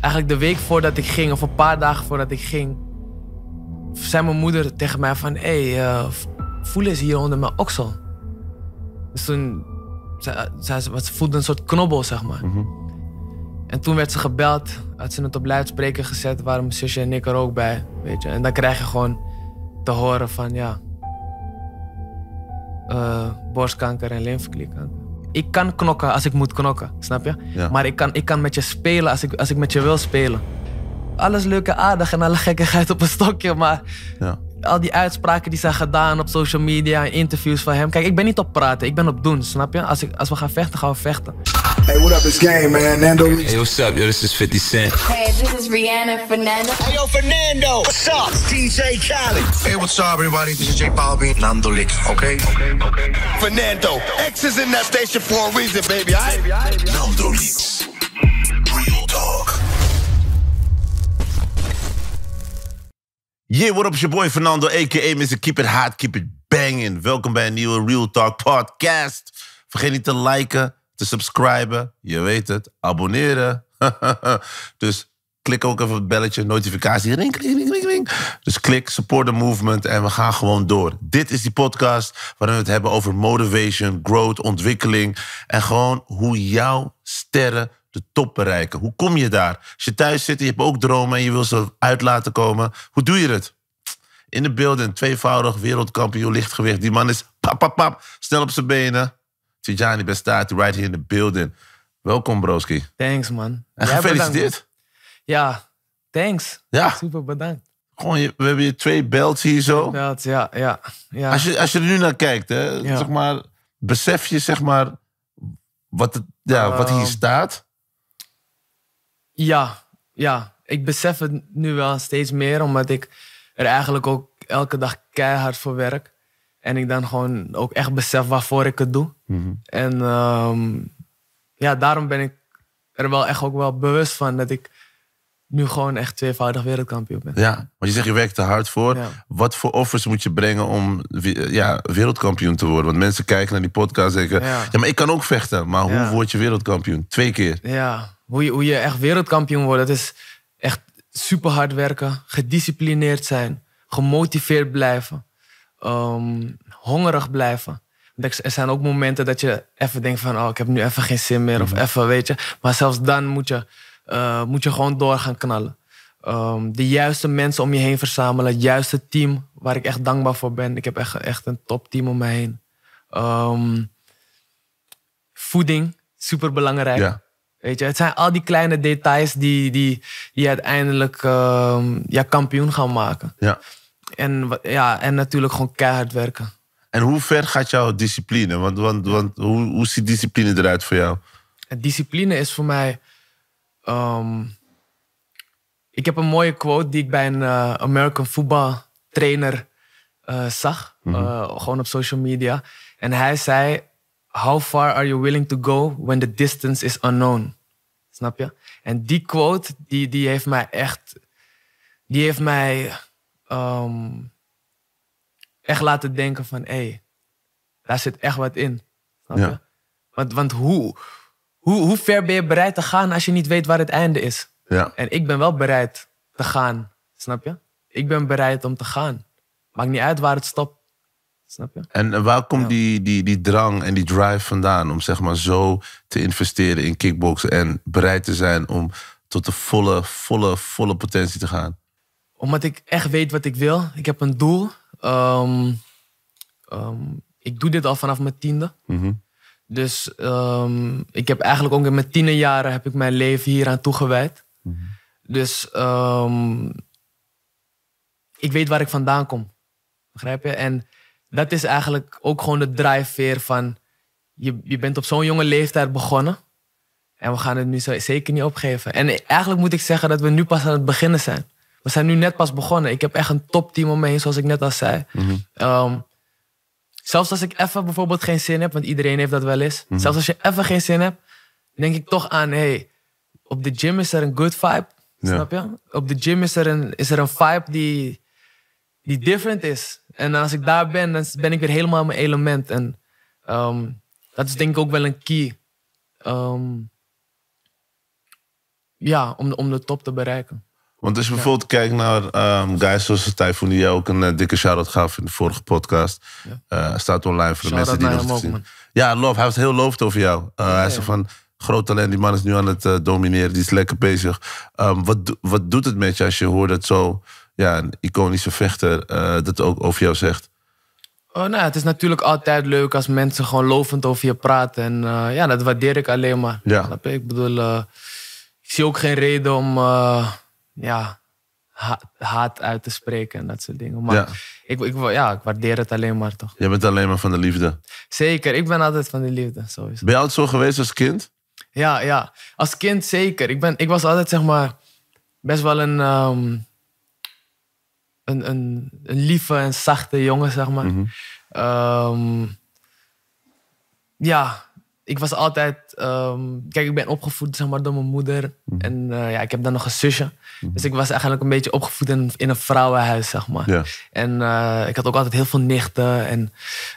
eigenlijk de week voordat ik ging, of een paar dagen voordat ik ging, zei mijn moeder tegen mij van, hé, hey, uh, voel eens hier onder mijn oksel. Dus toen, ze, ze, ze voelde een soort knobbel, zeg maar. En toen werd ze gebeld, had ze het op luidspreker gezet, waren mijn zusje en ik er ook bij, weet je. En dan krijg je gewoon te horen van, ja, uh, borstkanker en lymfeklierkanker. Ik kan knokken als ik moet knokken, snap je? Ja. Maar ik kan, ik kan met je spelen als ik, als ik met je wil spelen. Alles leuk en aardig en alle gekkigheid op een stokje, maar Ja. Al die uitspraken die zijn gedaan op social media en interviews van hem. Kijk, ik ben niet op praten, ik ben op doen, snap je? Als, ik, als we gaan vechten, gaan we vechten. Hey, what up? It's Game, man. Nando. Hey, what's up? Yo, this is 50 Cent. Hey, this is Rihanna Fernando. Hey, yo, Fernando. What's up? DJ Khaled. Hey, what's up, everybody? This is J Balvin. Nando Lee. Okay? Okay, okay. Fernando. X is in that station for a reason, baby. Aight? Nando Lee. Yeah, what up, is your boy Fernando, a.k.a. Mr. Keep It Hot, Keep It Banging. Welkom bij een nieuwe Real Talk podcast. Vergeet niet te liken, te subscriben, je weet het, abonneren. dus klik ook even op het belletje, notificatie, ring, ring, ring, ring. Dus klik, support the movement en we gaan gewoon door. Dit is die podcast waarin we het hebben over motivation, growth, ontwikkeling... en gewoon hoe jouw sterren de top bereiken. Hoe kom je daar? Als je thuis zit en je hebt ook dromen en je wil ze uit laten komen... hoe doe je het? In de beelden, tweevoudig wereldkampioen lichtgewicht. Die man is pap, pap, pap, snel op zijn benen. Tijani Bestati, right here in the building. Welkom, broski. Thanks, man. En Jij gefeliciteerd. bedankt. Ja, thanks. Ja. Super bedankt. Gewoon, je- we hebben hier twee belts hier zo. Dat, ja, ja, ja. Als je, als je er nu naar kijkt, hè, Ja. zeg maar, besef je zeg maar, wat, het, ja, wat hier Ehm. staat. Ja, ja. Ik besef het nu wel steeds meer, omdat ik er eigenlijk ook elke dag keihard voor werk. En ik dan gewoon ook echt besef waarvoor ik het doe. En ehm, ja, daarom ben ik er wel echt ook wel bewust van dat ik nu gewoon echt tweevoudig wereldkampioen ben. Ja, want je zegt je werkt er hard voor. Ja. Wat voor offers moet je brengen om ja, wereldkampioen te worden? Want mensen kijken naar die podcast en denken... Ja. Ja. maar ik kan ook vechten. Maar hoe Ja. word je wereldkampioen? Twee keer. Ja, hoe je, hoe je echt wereldkampioen wordt, dat is echt super hard werken, gedisciplineerd zijn, gemotiveerd blijven, ehm, hongerig blijven. Want Er zijn ook momenten dat je even denkt van, oh, ik heb nu even geen zin meer, of even, weet je. Maar zelfs dan moet je, eh, moet je gewoon door gaan knallen. Ehm, de juiste mensen om je heen verzamelen, het juiste team, waar ik echt dankbaar voor ben. Ik heb echt, echt een topteam om mij heen. Ehm, voeding, super belangrijk. Ja. Weet je, het zijn al die kleine details die, die, die uiteindelijk ehm, ja, kampioen gaan maken. Ja. En, ja, en natuurlijk gewoon keihard werken. En hoe ver gaat jouw discipline? Want, want, want hoe, hoe ziet discipline eruit voor jou? Discipline is voor mij. ehm, ik heb een mooie quote die ik bij een eh, American football trainer eh, zag. eh, gewoon op social media. En hij zei: How far are you willing to go when the distance is unknown? Snap je? En die quote, die, die heeft mij echt. Die heeft mij. ehm, echt laten denken van: hé, hey, daar zit echt wat in. Snap Ja. je? Want, want hoe, hoe, hoe ver ben je bereid te gaan als je niet weet waar het einde is? Ja. En ik ben wel bereid te gaan, snap je? Ik ben bereid om te gaan. Maakt niet uit waar het stopt. Snap je? En waar komt Ja. die, die, die drang en die drive vandaan om zeg maar zo te investeren in kickboksen en bereid te zijn om tot de volle, volle, volle potentie te gaan? Omdat ik echt weet wat ik wil. Ik heb een doel. Ehm, ehm, ik doe dit al vanaf mijn tiende. Dus ehm, ik heb eigenlijk ook in mijn tienerjaren heb ik mijn leven hier aan toegewijd. Dus ehm, ik weet waar ik vandaan kom. Begrijp je? En dat is eigenlijk ook gewoon de drijfveer van... Je, je bent op zo'n jonge leeftijd begonnen. En we gaan het nu zo- zeker niet opgeven. En eigenlijk moet ik zeggen dat we nu pas aan het beginnen zijn. We zijn nu net pas begonnen. Ik heb echt een topteam om me heen, zoals ik net al zei. Ehm, zelfs als ik even bijvoorbeeld geen zin heb, want iedereen heeft dat wel eens. Zelfs als je even geen zin hebt, denk ik toch aan... Hey, op de gym is er een good vibe. Ja. Snap je? Op de gym is er een, is er een vibe die, die different is. En als ik daar ben, dan ben ik weer helemaal in mijn element. En ehm, dat is denk ik ook wel een key. Ehm, ja, om, de- om de top te bereiken. Want als je bijvoorbeeld kijkt naar ehm, guys zoals Typhoon, die jou ook een eh, dikke shout-out gaf in de vorige podcast. Eh, staat online voor de mensen die nog zien. ook. Ja, love. Hij was heel lovend over jou. Eh, hij zei van, groot talent, die man is nu aan het domineren. Die is lekker bezig. Wat, wat doet het met je als je hoort dat zo... Ja, een iconische vechter eh, dat ook over jou zegt? Oh, nou, het is natuurlijk altijd leuk als mensen gewoon lovend over je praten. En eh, ja, dat waardeer ik alleen maar. Ja. Je? Ik bedoel, eh, ik zie ook geen reden om ja, ha- haat uit te spreken en dat soort dingen. Maar Ja. ik, ik, ja, ik waardeer het alleen maar toch. Jij bent alleen maar van de liefde. Zeker, ik ben altijd van de liefde, sowieso. Ben je altijd zo geweest als kind? Ja, ja. Als kind zeker. Ik, ben, ik was altijd, zeg maar, best wel een, ehm, een, een, een lieve en zachte jongen, zeg maar. Ehm, ja, ik was altijd... ehm, kijk, ik ben opgevoed, zeg maar, door mijn moeder. En eh, ja, ik heb dan nog een zusje. Dus ik was eigenlijk een beetje opgevoed in, in een vrouwenhuis, zeg maar. En eh, ik had ook altijd heel veel nichten. En,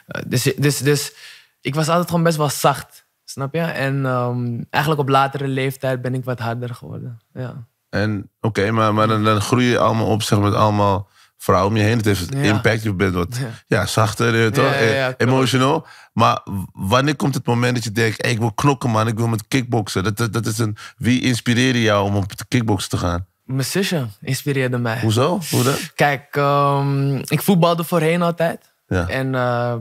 eh, dus, dus, dus ik was altijd gewoon best wel zacht. Snap je? En ehm, eigenlijk op latere leeftijd ben ik wat harder geworden. Ja. En oké, maar, maar dan, dan groei je allemaal op zeg maar, met allemaal vrouwen om je heen. Het heeft Ja. impact. Je bent wat ja. Zachter, eh, toch? Eh, klopt. emotional. Maar wanneer komt het moment dat je denkt... Hey, ik wil knokken, man. Ik wil met kickboksen. Dat, dat, dat is een, wie inspireerde jou om op de kickboksen te gaan? Mijn zusje inspireerde mij. Hoezo? Hoe dat? Kijk, ehm, ik voetbalde voorheen altijd. Ja. En eh,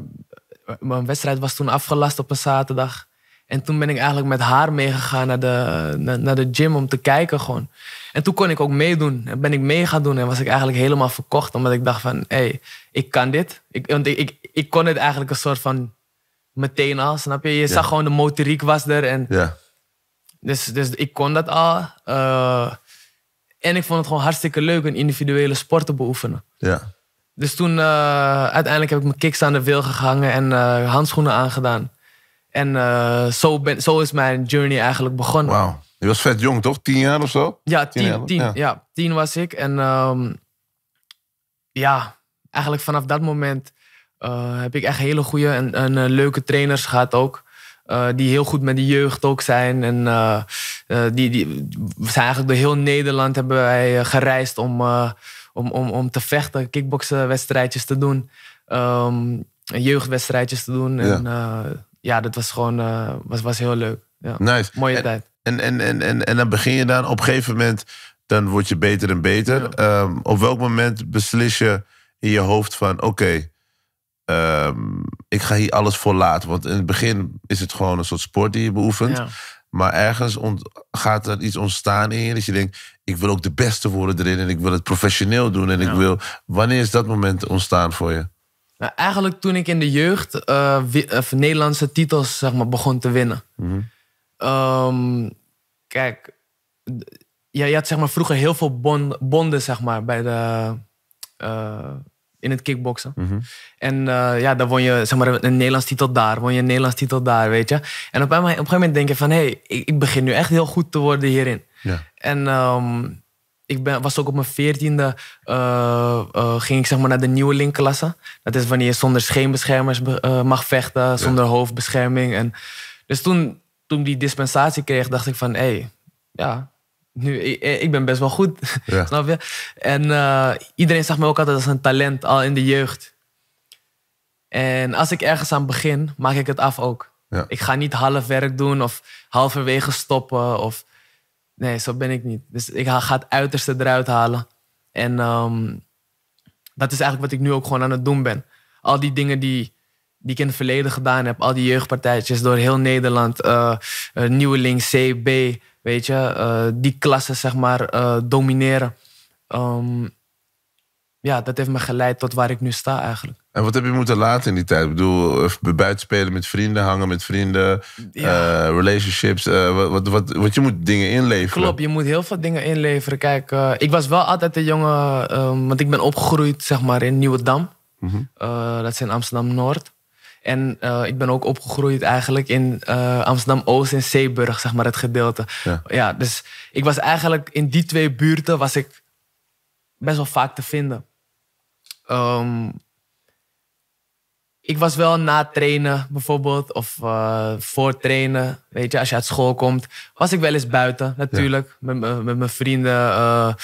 mijn wedstrijd was toen afgelast op een zaterdag. En toen ben ik eigenlijk met haar meegegaan naar de, naar, naar de gym om te kijken gewoon. En toen kon ik ook meedoen. En ben ik mee gaan doen en was ik eigenlijk helemaal verkocht. Omdat ik dacht van, hé, hey, ik kan dit. Ik, want ik, ik, ik kon het eigenlijk een soort van meteen al, snap je? Je zag gewoon de motoriek was er. En Ja. dus, dus ik kon dat al. Eh, en ik vond het gewoon hartstikke leuk, een individuele sport te beoefenen. Ja. Dus toen, eh, uiteindelijk heb ik mijn kicks aan de wil gehangen en eh, handschoenen aangedaan. En eh, zo, ben, zo is mijn journey eigenlijk begonnen. Wauw. Je was vet jong, toch? Tien jaar of zo? Ja, Tien tien, tien, ja. ja. tien was ik. En ehm, ja, eigenlijk vanaf dat moment eh, heb ik echt hele goede en, en eh, leuke trainers gehad ook. Die heel goed met de jeugd ook zijn. En die, die, we zijn eigenlijk door heel Nederland hebben wij gereisd om, om, om, om te vechten, kickboksen wedstrijdjes te doen. ehm, jeugdwedstrijdjes te doen. Ja. En ja, dat was gewoon eh, was, was heel leuk. Ja. Nice. Mooie en, tijd. En, en, en, en, en dan begin je dan op een gegeven moment, dan word je beter en beter. Ehm, op welk moment beslis je in je hoofd van, oké, ehm, ik ga hier alles voor laten. Want in het begin is het gewoon een soort sport die je beoefent. Ja. Maar ergens ont- gaat er iets ontstaan in je dat je denkt, ik wil ook de beste worden erin en ik wil het professioneel doen. En ik wil, wanneer is dat moment ontstaan voor je? Nou, eigenlijk toen ik in de jeugd of Nederlandse titels zeg maar, begon te winnen. Ehm, kijk, ja, je had zeg maar, vroeger heel veel bon- bonden zeg maar, bij de, eh, in het kickboksen. En eh, ja, dan won je zeg maar, een Nederlands titel daar, won je een Nederlands titel daar, weet je. En op een, op een gegeven moment denk je van... hé, hey, ik, ik begin nu echt heel goed te worden hierin. Ja. En ehm, ik ben, was ook op mijn veertiende... eh, ging ik zeg maar naar de nieuwe linkklasse. Dat is wanneer je zonder scheenbeschermers be- eh, mag vechten, zonder hoofdbescherming. En dus toen, toen die dispensatie kreeg, dacht ik van... hé, hey, ja, nu, ik, ik ben best wel goed. Ja. Snap je? En iedereen zag me ook altijd als een talent, al in de jeugd. En als ik ergens aan begin, maak ik het af ook. Ja. Ik ga niet half werk doen of halverwege stoppen. Of... Nee, zo ben ik niet. Dus ik ga het uiterste eruit halen. En ehm, dat is eigenlijk wat ik nu ook gewoon aan het doen ben. Al die dingen die, die ik in het verleden gedaan heb. Al die jeugdpartijtjes door heel Nederland. eh, Nieuweling, C, B, weet je. eh, die klassen, zeg maar, domineren. Ehm, ja, dat heeft me geleid tot waar ik nu sta eigenlijk. En wat heb je moeten laten in die tijd? Ik bedoel, buiten spelen met vrienden, hangen met vrienden, Ja. eh, relationships. eh, wat, wat, wat, wat je moet dingen inleveren. Klopt, je moet heel veel dingen inleveren. Kijk, eh, ik was wel altijd een jongen, ehm, want ik ben opgegroeid zeg maar in Nieuwedam. Eh, dat is in Amsterdam-Noord. En ik ben ook opgegroeid eigenlijk in Amsterdam-Oost en Zeeburg, zeg maar, het gedeelte. Ja. dus ik was eigenlijk in die twee buurten was ik best wel vaak te vinden. Ehm, ik was wel na trainen bijvoorbeeld, of eh, voor trainen, weet je, als je uit school komt, was ik wel eens buiten natuurlijk. Met, me- met mijn vrienden, eh, eh,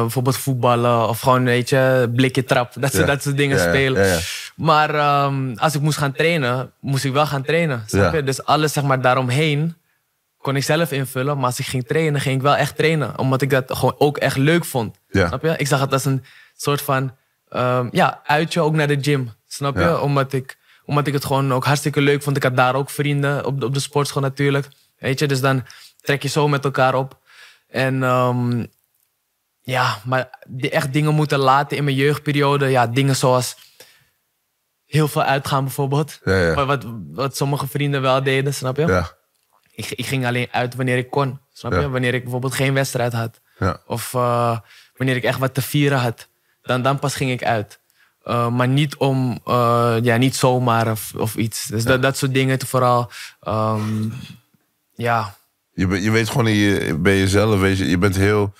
bijvoorbeeld voetballen of gewoon, weet je, blikje trap, dat, dat soort dingen Ja, spelen. Maar ehm, als ik moest gaan trainen, moest ik wel gaan trainen. Snap je? Dus alles zeg maar daaromheen kon ik zelf invullen. Maar als ik ging trainen, ging ik wel echt trainen. Omdat ik dat gewoon ook echt leuk vond. Snap je? Ik zag het als een soort van ehm, ja, uitje ook naar de gym. Snap je? Ja. Omdat, ik, omdat ik het gewoon ook hartstikke leuk vond. Ik had daar ook vrienden op de, op de sportschool natuurlijk. Weet je? Dus dan trek je zo met elkaar op. En ehm, ja, maar die echt dingen moeten laten in mijn jeugdperiode. Ja, dingen zoals heel veel uitgaan bijvoorbeeld. Ja, ja. Wat, wat, sommige vrienden wel deden, snap je? Ja. Ik, ik ging alleen uit wanneer ik kon. Snap je? Wanneer ik bijvoorbeeld geen wedstrijd had. Of eh, wanneer ik echt wat te vieren had. Dan, dan pas ging ik uit. Eh, maar niet om, eh, ja, niet zomaar of, of iets. Dus dat, dat soort dingen vooral. ehm, ja, Je, je weet gewoon in je, bij jezelf, weet je, je bent heel,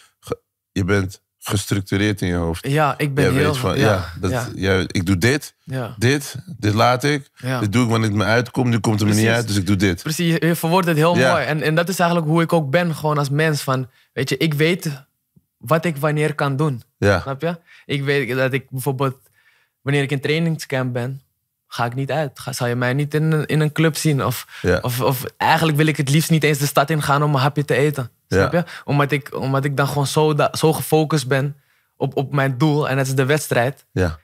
je bent gestructureerd in je hoofd. ja, ik ben Jij heel... weet van, ja, dat, ja, ja, ik doe dit, dit, dit laat ik, dit doe ik wanneer het me uitkomt, nu komt het me niet Precies. uit, dus ik doe dit. Precies, je verwoordt het heel mooi. En, en dat is eigenlijk hoe ik ook ben, gewoon als mens. Van, weet je, ik weet wat ik wanneer kan doen. Ja, Snap je? Ik weet dat ik bijvoorbeeld, wanneer ik in trainingscamp ben, ga ik niet uit. Ga, zal je mij niet in, een- in een club zien. Of, Ja. of, of eigenlijk wil ik het liefst niet eens de stad in gaan om een hapje te eten. Snap je? Omdat ik, omdat ik dan gewoon zo, da- zo gefocust ben op, op mijn doel. En dat is de wedstrijd. ja.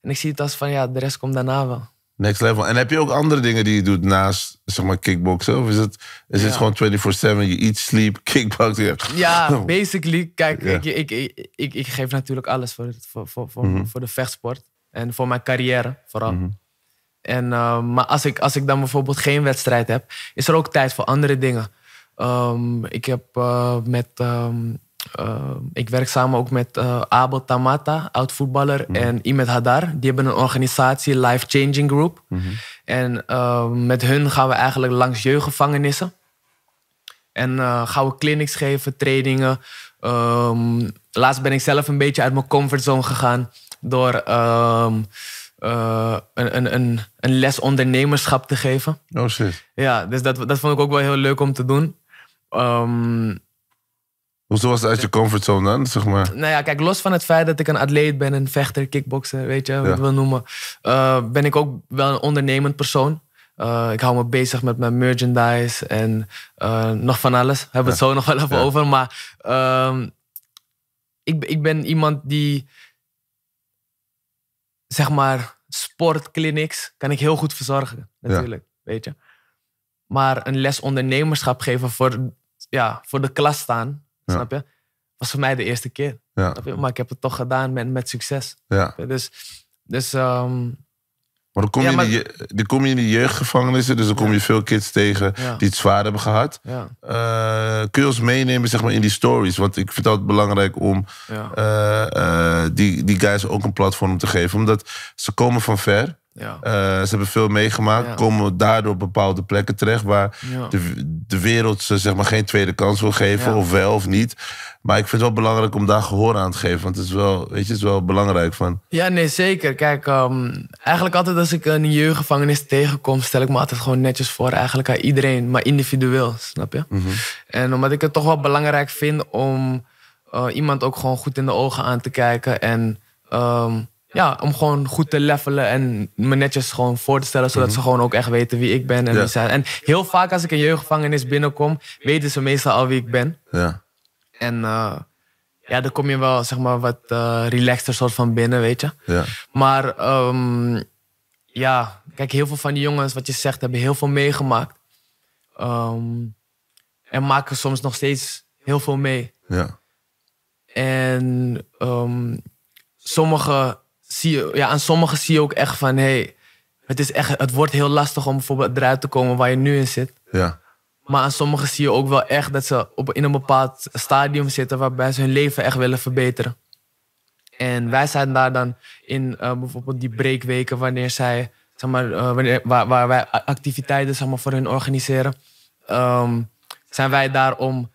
En ik zie het als van, ja, de rest komt daarna wel. Next level. En heb je ook andere dingen die je doet naast, zeg maar, kickboksen? Of is het, is het gewoon 24-7, je eat, sleep, kickboxen? Ja, basically. Kijk. Ja. ik, ik, ik, ik, ik geef natuurlijk alles voor, het- voor, voor, voor, Mhm. voor de vechtsport. En voor mijn carrière vooral. En, eh, maar als ik, als ik dan bijvoorbeeld geen wedstrijd heb, is er ook tijd voor andere dingen. Ehm, ik heb eh, met. ehm, eh, ik werk samen ook met Abel Tamata, oud voetballer, en Imet Hadar. Die hebben een organisatie, Life Changing Group. En eh, met hun gaan we eigenlijk langs jeugdgevangenissen. En gaan we clinics geven, trainingen. Ehm, laatst ben ik zelf een beetje uit mijn comfortzone gegaan. Door ehm, eh, een, een, een, een les ondernemerschap te geven. Oh shit. Ja, dus dat, dat vond ik ook wel heel leuk om te doen. Ehm, Hoezo was het uit je comfortzone dan, zeg maar? nou ja, kijk, los van het feit dat ik een atleet ben, een vechter, kickbokser, weet je, Ja. het wil noemen, eh, ben ik ook wel een ondernemend persoon. Eh, ik hou me bezig met mijn merchandise en nog van alles. Hebben we het zo nog wel even Ja. over. Maar ehm, ik, ik ben iemand die, zeg maar, sportclinics kan ik heel goed verzorgen, natuurlijk, weet je. Maar een les ondernemerschap geven voor, ja, voor de klas staan, Ja. snap je? Was voor mij de eerste keer. Ja? Maar ik heb het toch gedaan met, met succes. ja. Dus, dus ehm, Maar dan kom, Ja, je maar- dan kom je in die jeugdgevangenissen, dus dan kom je veel kids tegen Ja. die het zwaar hebben gehad. ja, Eh, kun je ons meenemen zeg maar, in die stories? Want ik vind het altijd belangrijk om eh, eh, die, die guys ook een platform te geven. Omdat ze komen van ver. Ja. Eh, ze hebben veel meegemaakt. Ja. Komen daardoor op bepaalde plekken terecht waar Ja. de, de wereld ze zeg maar, geen tweede kans wil geven. Of wel of niet. Maar ik vind het wel belangrijk om daar gehoor aan te geven. Want het is wel, weet je, het is wel belangrijk van... Ja, nee, zeker. Kijk, ehm, eigenlijk altijd als ik een jeugdgevangenis tegenkom, stel ik me altijd gewoon netjes voor. Eigenlijk aan iedereen, maar individueel, snap je? En omdat ik het toch wel belangrijk vind om eh, iemand ook gewoon goed in de ogen aan te kijken. En ehm, ja, om gewoon goed te levelen en me netjes gewoon voor te stellen, zodat ze gewoon ook echt weten wie ik ben en wie zij. En heel vaak als ik een jeugdgevangenis binnenkom, weten ze meestal al wie ik ben. Ja, En eh, ja, dan kom je wel zeg maar wat eh relaxter soort van binnen, weet je. ja, Maar ehm, ja, kijk, heel veel van die jongens, wat je zegt, hebben heel veel meegemaakt. Ehm, en maken soms nog steeds heel veel mee. ja. En ehm, sommige zie je, ja, aan sommigen zie je ook echt van, hey, het, is echt, het wordt heel lastig om bijvoorbeeld eruit te komen waar je nu in zit. ja. Maar aan sommigen zie je ook wel echt dat ze op, in een bepaald stadium zitten waarbij ze hun leven echt willen verbeteren. En wij zijn daar dan in eh, bijvoorbeeld die breakweken wanneer zij, zeg maar, eh, wanneer, waar, waar wij activiteiten zeg maar, voor hun organiseren. Ehm, zijn wij daar om,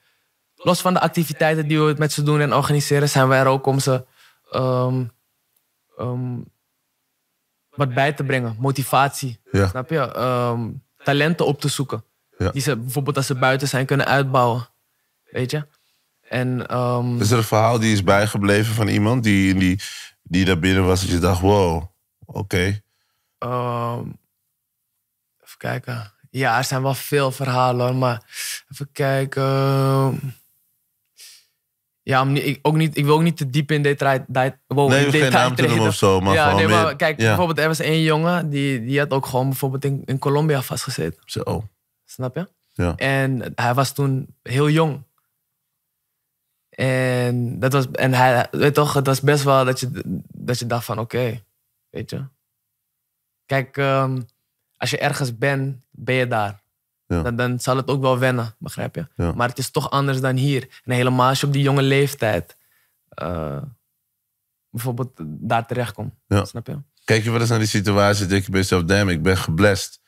los van de activiteiten die we met ze doen en organiseren, zijn wij er ook om ze ehm, ehm, wat bij te brengen. Motivatie. Ja. Snap je? Ehm, talenten op te zoeken. Ja. Die ze bijvoorbeeld als ze buiten zijn kunnen uitbouwen. Weet je? En ehm, Is er een verhaal die is bijgebleven van iemand die, die, die daar binnen was dat je dacht, wow, oké. even kijken. Ja, er zijn wel veel verhalen, maar even kijken. Ja, om niet- ik, ook niet, ik wil ook niet te diep in detail. detail wow, Nee, in hoeft geen detail naam te noemen of zo, maar ja, nee, meer- maar kijk, ja. bijvoorbeeld er was één jongen die, die had ook gewoon bijvoorbeeld in, in Colombia vastgezeten. Zo. Snap je? Ja. En hij was toen heel jong. En, dat was, en hij, weet toch, het was best wel dat je, dat je dacht van oké, weet je. Kijk, ehm, als je ergens bent, ben je daar. Ja. Dan, dan zal het ook wel wennen, begrijp je? Ja. Maar het is toch anders dan hier. En helemaal als je op die jonge leeftijd eh, bijvoorbeeld daar terechtkomt. Ja. Snap je? Kijk je wel eens naar die situatie, denk je bij jezelf, damn, ik ben geblest.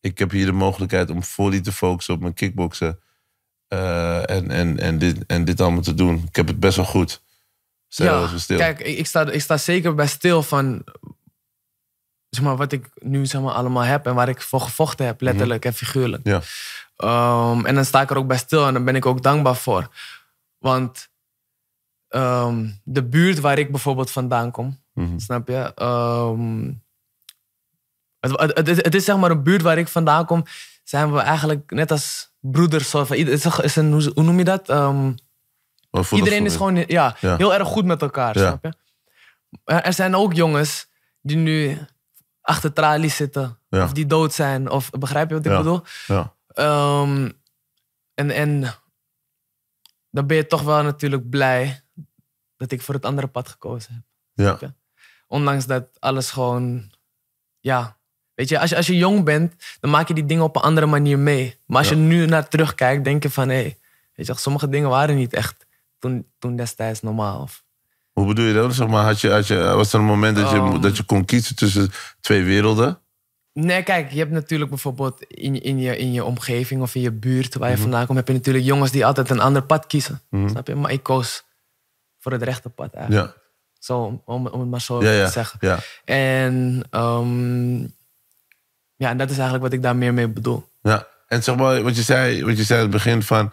Ik heb hier de mogelijkheid om fully te focussen op mijn kickboksen. eh, en, en, en, dit, en dit allemaal te doen. Ik heb het best wel goed. Stel ja, stil. kijk, ik, ik, sta, ik sta zeker bij stil van zeg maar, wat ik nu zeg maar, allemaal heb en waar ik voor gevochten heb, letterlijk en figuurlijk. Ja. Ehm, en dan sta ik er ook bij stil en daar ben ik ook dankbaar voor. Want ehm, de buurt waar ik bijvoorbeeld vandaan kom, Mhm. snap je? Ehm, het, het, het, is- het is zeg maar een buurt waar ik vandaan kom, zijn we eigenlijk net als broeders. Van, het is een- hoe noem je dat? Voel Iedereen is gewoon ja, Ja. heel erg goed met elkaar, Ja. snap je? Er zijn ook jongens die nu achter tralies zitten. Ja. Of die dood zijn. Of begrijp je wat ik Ja. bedoel? Ja. Ehm, en, en dan ben je toch wel natuurlijk blij dat ik voor het andere pad gekozen heb. Ja. je? Ondanks dat alles gewoon, ja. Weet je, als je, als je jong bent, dan maak je die dingen op een andere manier mee. Maar als je nu naar terugkijkt, denk je van, hé, hey, weet je, sommige dingen waren niet echt toen, toen destijds normaal. Of, Hoe bedoel je dat? Zeg maar, had je, had je, was er een moment dat je, Ehm. dat je kon kiezen tussen twee werelden? Nee, kijk, je hebt natuurlijk bijvoorbeeld in, in, je, in je omgeving of in je buurt waar je Mhm. vandaan komt, heb je natuurlijk jongens die altijd een ander pad kiezen. Snap je? Maar ik koos voor het rechte pad eigenlijk. Ja. Zo, om, om, het maar zo Ja, ja. te zeggen. ja. En ehm, ja, dat is eigenlijk wat ik daar meer mee bedoel. Ja, en zeg maar, wat je zei, wat je zei aan het begin van...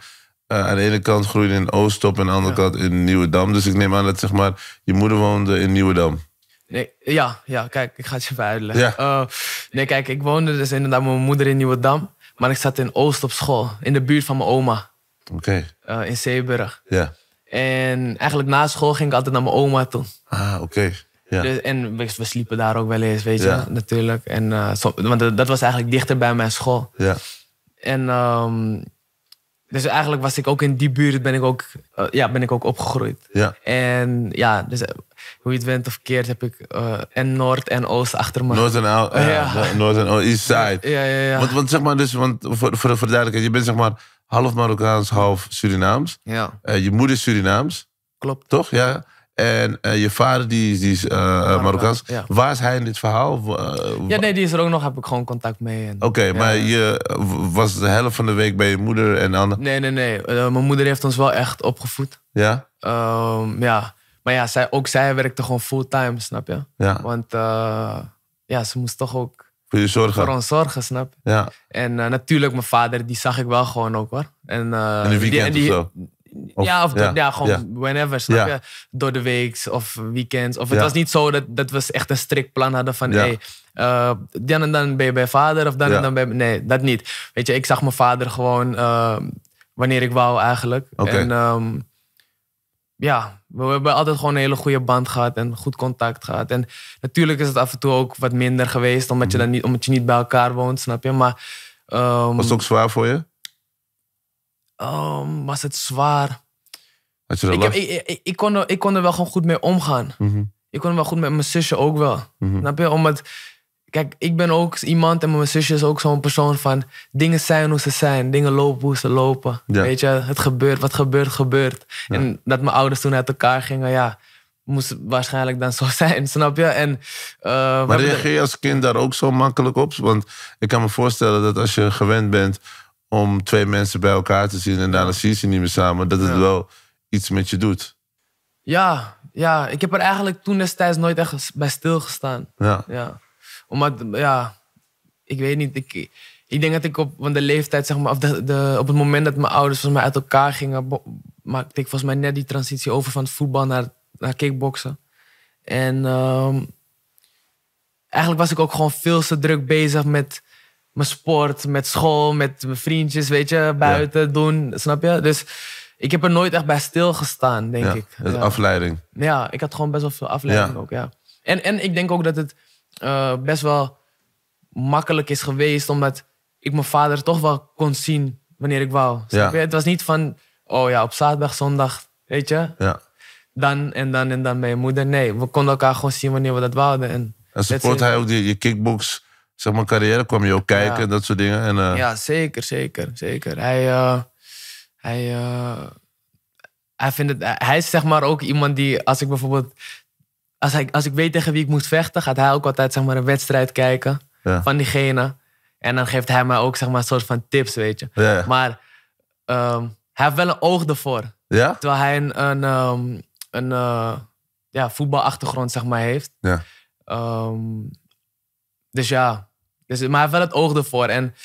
eh, aan de ene kant groeide in Oostop en aan de andere Ja. kant in Nieuwedam. Dus ik neem aan dat zeg maar, je moeder woonde in Nieuwedam. Nee, ja, ja, kijk, ik ga het je even uitleggen. Ja. Eh, nee, kijk, ik woonde dus inderdaad met mijn moeder in Nieuwedam. Maar ik zat in Oost op school, in de buurt van mijn oma, Oké, eh, in Zeeburg. ja. En eigenlijk na school ging ik altijd naar mijn oma toe. Ah, oké. Ja. Dus, en we, we sliepen daar ook wel eens, weet je, Ja. natuurlijk. En, want dat dat was eigenlijk dichter bij mijn school. ja. En ehm, dus eigenlijk was ik ook in die buurt ben ik ook, eh, ja, ben ik ook opgegroeid. Ja. En ja, dus eh, hoe je het went of keert heb ik eh, en Noord en Oost achter me. Noord en, Ou- ja, Ja. Noord en Ou- East Side. Ja, ja, ja. Want, want zeg maar, dus, want voor, voor, de- voor de duidelijkheid, je bent zeg maar half Marokkaans, half Surinaams. ja, je moeder is Surinaams, klopt. toch? Ja. En eh, je vader die, is- die is eh, Marokkaans. ja. Waar is hij in dit verhaal? Eh, Ja, nee, die is er ook nog, heb ik gewoon contact mee. Oké, maar je eh, was de helft van de week bij je moeder en andere. Nee, nee, nee. Eh, mijn moeder heeft ons wel echt opgevoed. Ja? Ehm, ja, maar ja, zij, ook zij werkte gewoon fulltime, snap je? Ja. Want eh, ja, ze moest toch ook Voor je zorgen. voor ons zorgen, snap je? Ja. En eh, natuurlijk, mijn vader, die zag ik wel gewoon ook hoor. En, eh, In de die- weekend en die- of zo. Of- ja, of ja, ja, gewoon ja. whenever, snap je? Door de weeks of weekends. Of het was niet zo dat, dat we echt een strikt plan hadden van... Hey, eh, dan en dan ben je bij vader of dan en dan ben je... Nee, dat niet. Weet je, ik zag mijn vader gewoon eh, wanneer ik wou eigenlijk. En ehm, ja, we hebben altijd gewoon een hele goede band gehad en goed contact gehad. En natuurlijk is het af en toe ook wat minder geweest, omdat, je, dan niet, omdat je niet bij elkaar woont, snap je? Maar ehm, Was het ook zwaar voor je? Ehm, was het zwaar? Had je Ik, heb, last? ik, ik, ik, kon er, ik kon er wel gewoon goed mee omgaan. Mhm. Ik kon er wel goed met mijn zusje ook wel. Mhm. Snap je? Omdat, kijk, ik ben ook iemand en mijn zusje is ook zo'n persoon van... dingen zijn hoe ze zijn, dingen lopen hoe ze lopen. Ja. Weet je, het gebeurt, wat gebeurt, gebeurt. En dat mijn ouders toen uit elkaar gingen, ja... moest waarschijnlijk dan zo zijn, snap je? En, eh, Maar reageer je als kind daar ook zo makkelijk op? Want ik kan me voorstellen dat als je gewend bent om twee mensen bij elkaar te zien en daarna zie je ze niet meer samen, dat het Ja. wel iets met je doet. Ja, ja, ik heb er eigenlijk toen destijds nooit echt bij stilgestaan. Ja. Ja. Omdat, ja, ik weet niet. Ik, ik denk dat ik op want de leeftijd, zeg maar, of de, de, op het moment dat mijn ouders volgens mij uit elkaar gingen, maakte ik volgens mij net die transitie over van het voetbal naar, naar kickboksen. En ehm, eigenlijk was ik ook gewoon veel te druk bezig met mijn sport, met school, met mijn vriendjes, weet je, buiten doen, snap je? Dus ik heb er nooit echt bij stilgestaan, denk Ja, ik. Ja. afleiding. Ja, ik had gewoon best wel veel afleiding ook, ja. En, en ik denk ook dat het eh, best wel makkelijk is geweest, omdat ik mijn vader toch wel kon zien wanneer ik wou. Snap Ja. je? Het was niet van, oh ja, op zaterdag, zondag, weet je, Ja. dan en dan en dan bij je moeder. Nee, we konden elkaar gewoon zien wanneer we dat wouden. En, En support hij ook die, je kickbox zeg maar, carrière? Kwam je ook kijken Ja. en dat soort dingen? En, eh, Ja, zeker, zeker, zeker. Hij, eh, hij, eh, hij, vindt het, hij is zeg maar ook iemand die, als ik bijvoorbeeld, als, hij, als ik weet tegen wie ik moet vechten, gaat hij ook altijd zeg maar een wedstrijd kijken Ja. van diegene. En dan geeft hij mij ook zeg maar een soort van tips, weet je. Ja. Maar ehm, hij heeft wel een oog ervoor. ja? Terwijl hij een, een, ehm, een ja, voetbalachtergrond zeg maar heeft. Ja. Ehm, dus ja, dus, maar hij heeft wel het oog ervoor. En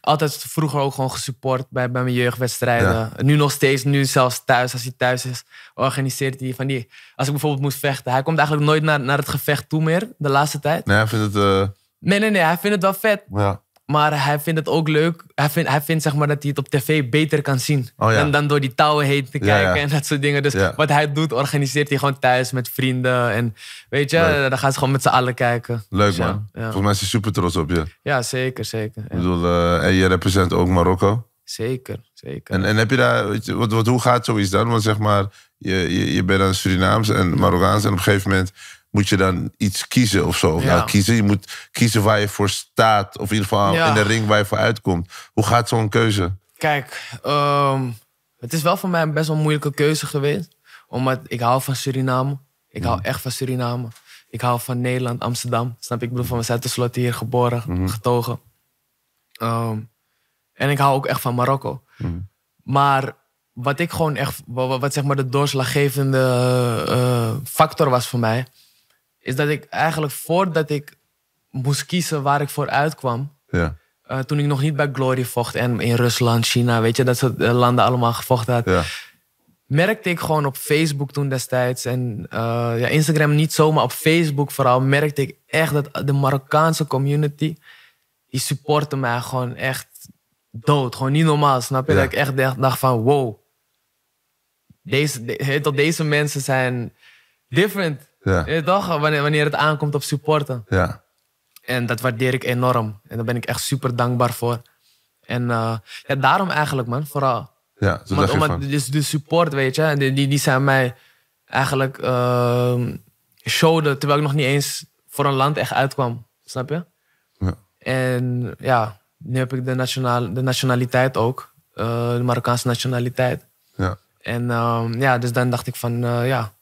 altijd vroeger ook gewoon gesupport bij, bij mijn jeugdwedstrijden. Nu nog steeds, nu zelfs thuis, als hij thuis is, organiseert hij van die... Als ik bijvoorbeeld moet vechten. Hij komt eigenlijk nooit naar, naar het gevecht toe meer, de laatste tijd. Nee, hij vindt het... eh, Nee, nee, nee, hij vindt het wel vet. ja. Maar hij vindt het ook leuk. Hij vindt, hij vindt zeg maar dat hij het op tv beter kan zien. Oh ja. dan, dan door die touwen heen te kijken ja. en dat soort dingen. Dus wat hij doet, organiseert hij gewoon thuis met vrienden. En weet je, Leuk. dan gaan ze gewoon met z'n allen kijken. Leuk Dus man. Volgens mij is hij super trots op je. Ja, zeker, zeker. Ik bedoel, eh, en je represent ook Marokko. Zeker, zeker. En, en heb je daar, weet je, wat, wat, hoe gaat zoiets dan? Want zeg maar, je, je, je bent dan Surinaams en Marokkaans en op een gegeven moment moet je dan iets kiezen of zo. Ja. nou, kiezen, je moet kiezen waar je voor staat. Of in ieder geval Ja. in de ring waar je voor uitkomt. Hoe gaat zo'n keuze? Kijk, ehm, het is wel voor mij een best wel moeilijke keuze geweest. Omdat ik hou van Suriname. Ik hou echt van Suriname. Ik hou van Nederland, Amsterdam. Snap je? Ik bedoel, van we zijn tenslotte hier geboren, getogen. Ehm, en ik hou ook echt van Marokko. Maar wat ik gewoon echt, wat, wat- wat zeg maar de doorslaggevende eh, factor was voor mij, is dat ik eigenlijk voordat ik moest kiezen waar ik voor uitkwam, Ja, eh, toen ik nog niet bij Glory vocht en in Rusland, China, weet je, dat soort eh, landen allemaal gevochten had, ja, merkte ik gewoon op Facebook toen destijds en eh, ja, Instagram niet zo, maar op Facebook vooral, merkte ik echt dat de Marokkaanse community, die supportte mij gewoon echt dood. Gewoon niet normaal, snap je? Ja. Dat ik echt dacht- van, wow, deze, de, deze mensen zijn different. Ja, je toch? Wanneer, wanneer het aankomt op supporten. ja. En dat waardeer ik enorm. En daar ben ik echt super dankbaar voor. En eh, ja, daarom eigenlijk, man, vooral. ja zo Omdat, dus de support, weet je, die, die, die zijn mij eigenlijk showden terwijl ik nog niet eens voor een land echt uitkwam. Snap je? Ja. En ja, nu heb ik de, nationale, de nationaliteit ook. eh, de Marokkaanse nationaliteit. Ja. En ehm, ja, dus dan dacht ik van, eh, ja,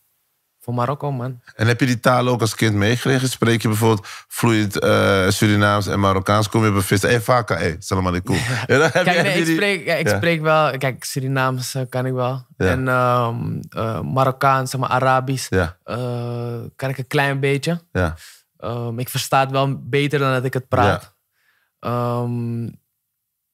voor Marokko, man. En heb je die talen ook als kind meegekregen? Spreek je bijvoorbeeld vloeiend eh, Surinaams en Marokkaans? Kom je op een vis? Hé, hey, Vaka, hé, salam alaikum. Ja, Kijk, nee, ik die- spreek, ja, ik Ja. spreek wel... Kijk, Surinaams eh, kan ik wel. Ja. En ehm eh, Marokkaans, zeg maar Arabisch, Ja, eh, kan ik een klein beetje. ja, Ehm, ik versta het wel beter dan dat ik het praat. Ehm,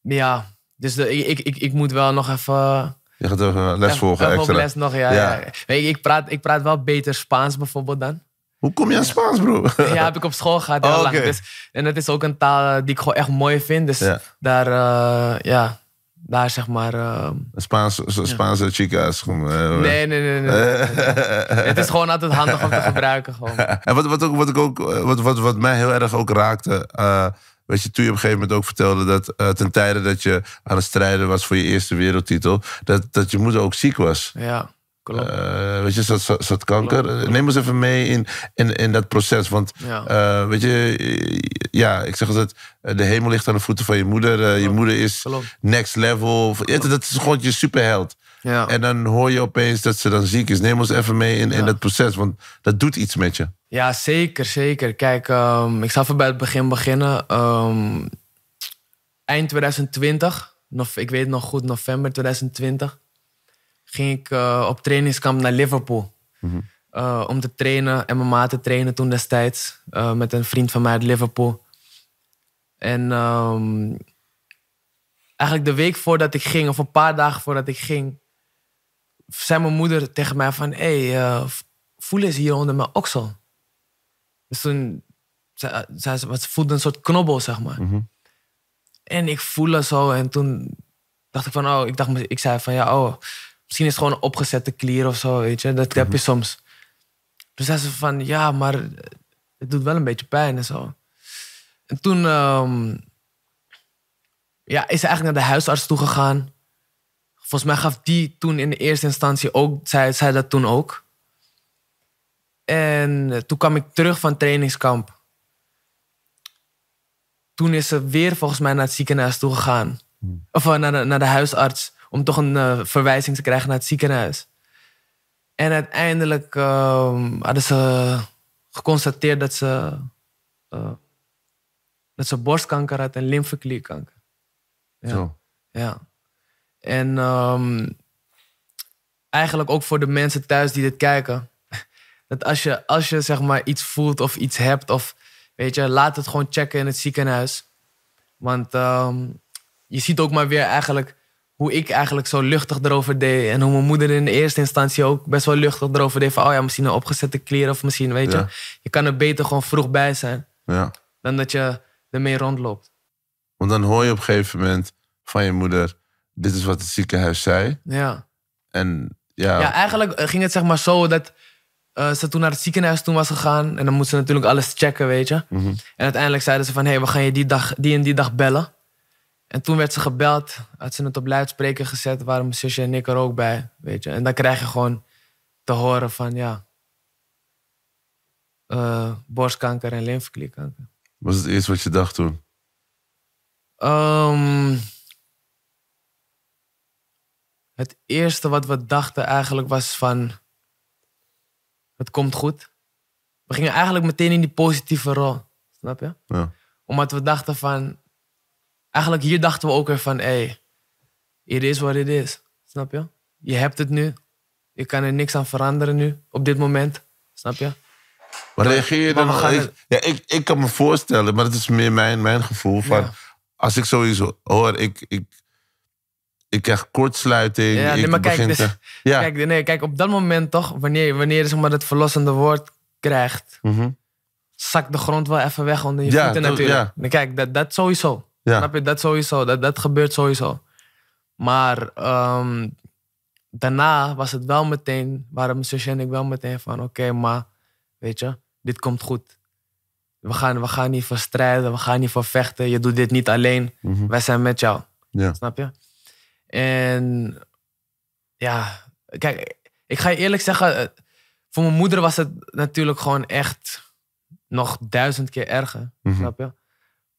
ja, dus de, ik, ik, ik, ik moet wel nog even... je gaat even les volgen even extra. les nog, ja. Ja. ja. Weet je, ik, praat, ik praat wel beter Spaans bijvoorbeeld dan. Hoe kom je aan Spaans, bro? Ja, heb ik op school gehad heel Oh, lang. Dus, en dat is ook een taal eh, die ik gewoon echt mooi vind. Dus Ja. daar, eh, ja, daar zeg maar... ehm, Spaans, Spaanse chica's. eh, Nee, nee, nee. nee. het is gewoon altijd handig om te gebruiken. Gewoon. En wat, wat, ook, wat, ik ook, wat, wat, wat mij heel erg ook raakte. Weet je, toen je op een gegeven moment ook vertelde dat eh, ten tijde dat je aan het strijden was voor je eerste wereldtitel, dat, dat je moeder ook ziek was. Ja, klopt. Eh, weet je, zat, zat, zat kanker. Neem ons even mee in, in, in dat proces. Want Ja. eh, weet je, ja, ik zeg altijd, de hemel ligt aan de voeten van je moeder. Je moeder is Klopt. next level. Dat is gewoon je superheld. Ja. En dan hoor je opeens dat ze dan ziek is. Neem ons even mee in, in dat proces, want dat doet iets met je. ja, zeker, zeker. Kijk, ehm, ik zal even bij het begin beginnen. Ehm, eind 2020, nov- ik weet nog goed, november 2020, ging ik eh, op trainingskamp naar Liverpool. eh, om te trainen. MMA te trainen toen destijds. eh, met een vriend van mij uit Liverpool. En ehm, eigenlijk de week voordat ik ging, of een paar dagen voordat ik ging, zei mijn moeder tegen mij van, hé, hey, eh, voel eens hier onder mijn oksel. Dus toen zei ze, wat ze voelde een soort knobbel, zeg maar. En ik voel het zo en toen dacht ik van, oh, ik, dacht, ik zei van, ja, oh, misschien is het gewoon een opgezette klier of zo, weet je. Dat heb je soms. Toen zei ze van, ja, maar het doet wel een beetje pijn en zo. En toen ehm, ja, is ze eigenlijk naar de huisarts toegegaan. Volgens mij gaf die toen in de eerste instantie ook, zei, zei dat toen ook. En eh, toen kwam ik terug van trainingskamp. Toen is ze weer volgens mij naar het ziekenhuis toegegaan. Of eh, naar de, naar de huisarts. Om toch een eh, verwijzing te krijgen naar het ziekenhuis. En uiteindelijk ehm, hadden ze geconstateerd dat ze, dat ze borstkanker had en lymfeklierkanker. Ja. Zo. Ja. En ehm, eigenlijk ook voor de mensen thuis die dit kijken. Dat als je, als je zeg maar iets voelt of iets hebt, of weet je, laat het gewoon checken in het ziekenhuis. Want ehm, je ziet ook maar weer eigenlijk hoe ik eigenlijk zo luchtig erover deed. En hoe mijn moeder in de eerste instantie ook best wel luchtig erover deed. Van, oh ja, misschien een opgezette kleren of misschien, weet Ja. je. Je kan er beter gewoon vroeg bij zijn Ja. dan dat je ermee rondloopt. Want dan hoor je op een gegeven moment van je moeder... dit is wat het ziekenhuis zei. Ja. En ja, Ja, eigenlijk eh, ging het zeg maar zo dat eh, ze toen naar het ziekenhuis toen was gegaan. En dan moest ze natuurlijk alles checken, weet je. En uiteindelijk zeiden ze van, hé, hey, we gaan je die, dag, die en die dag bellen. En toen werd ze gebeld, had ze het op luidspreker gezet, waren mijn zusje en ik er ook bij, weet je. En dan krijg je gewoon te horen van, ja, eh, borstkanker en lymfeklierkanker. was het eerst wat je dacht toen? Ehm, het eerste wat we dachten eigenlijk was van... Het komt goed. We gingen eigenlijk meteen in die positieve rol. Snap je? Ja. Omdat we dachten van... Eigenlijk hier dachten we ook weer van... Hey, it is what it is. Snap je? Je hebt het nu. Je kan er niks aan veranderen nu. Op dit moment. Snap je? Maar reageer je dan... gaan ik, het- ja, ik, ik kan me voorstellen, maar dat is meer mijn, mijn gevoel. Van, Ja. Als ik sowieso hoor, ik, ik, ik krijg kortsluiting. Ja, nee, ik maar kijk, begin dus- te- ja. Kijk, nee, kijk, op dat moment toch, wanneer, wanneer je zeg maar, het verlossende woord krijgt, Mhm. zakt de grond wel even weg onder je Ja, voeten natuurlijk. ja. Nee, Kijk, dat, dat sowieso. Snap je? Dat sowieso. Dat, dat gebeurt sowieso. Maar ehm, daarna was het wel meteen, waren mijn zusje en ik wel meteen van, oké, maar weet je, dit komt goed. We gaan, we gaan niet voor strijden, we gaan niet voor vechten. Je doet dit niet alleen. Wij zijn met jou. Ja. Snap je? En ja, kijk, ik ga je eerlijk zeggen, eh, voor mijn moeder was het natuurlijk gewoon echt nog duizend keer erger. Snap je?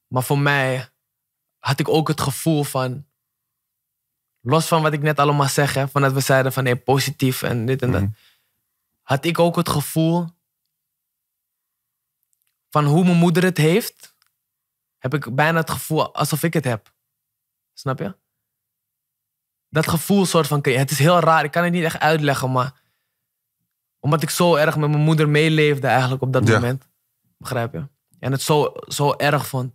Maar voor mij had ik ook het gevoel van, los van wat ik net allemaal zeg, hè, van dat we zeiden van nee, positief en dit en dat, had ik ook het gevoel van hoe mijn moeder het heeft, heb ik bijna het gevoel alsof ik het heb. Snap je? Dat gevoel soort van, het is heel raar, ik kan het niet echt uitleggen, maar omdat ik zo erg met mijn moeder meeleefde eigenlijk op dat Ja. moment. Begrijp je? En het zo, zo erg vond.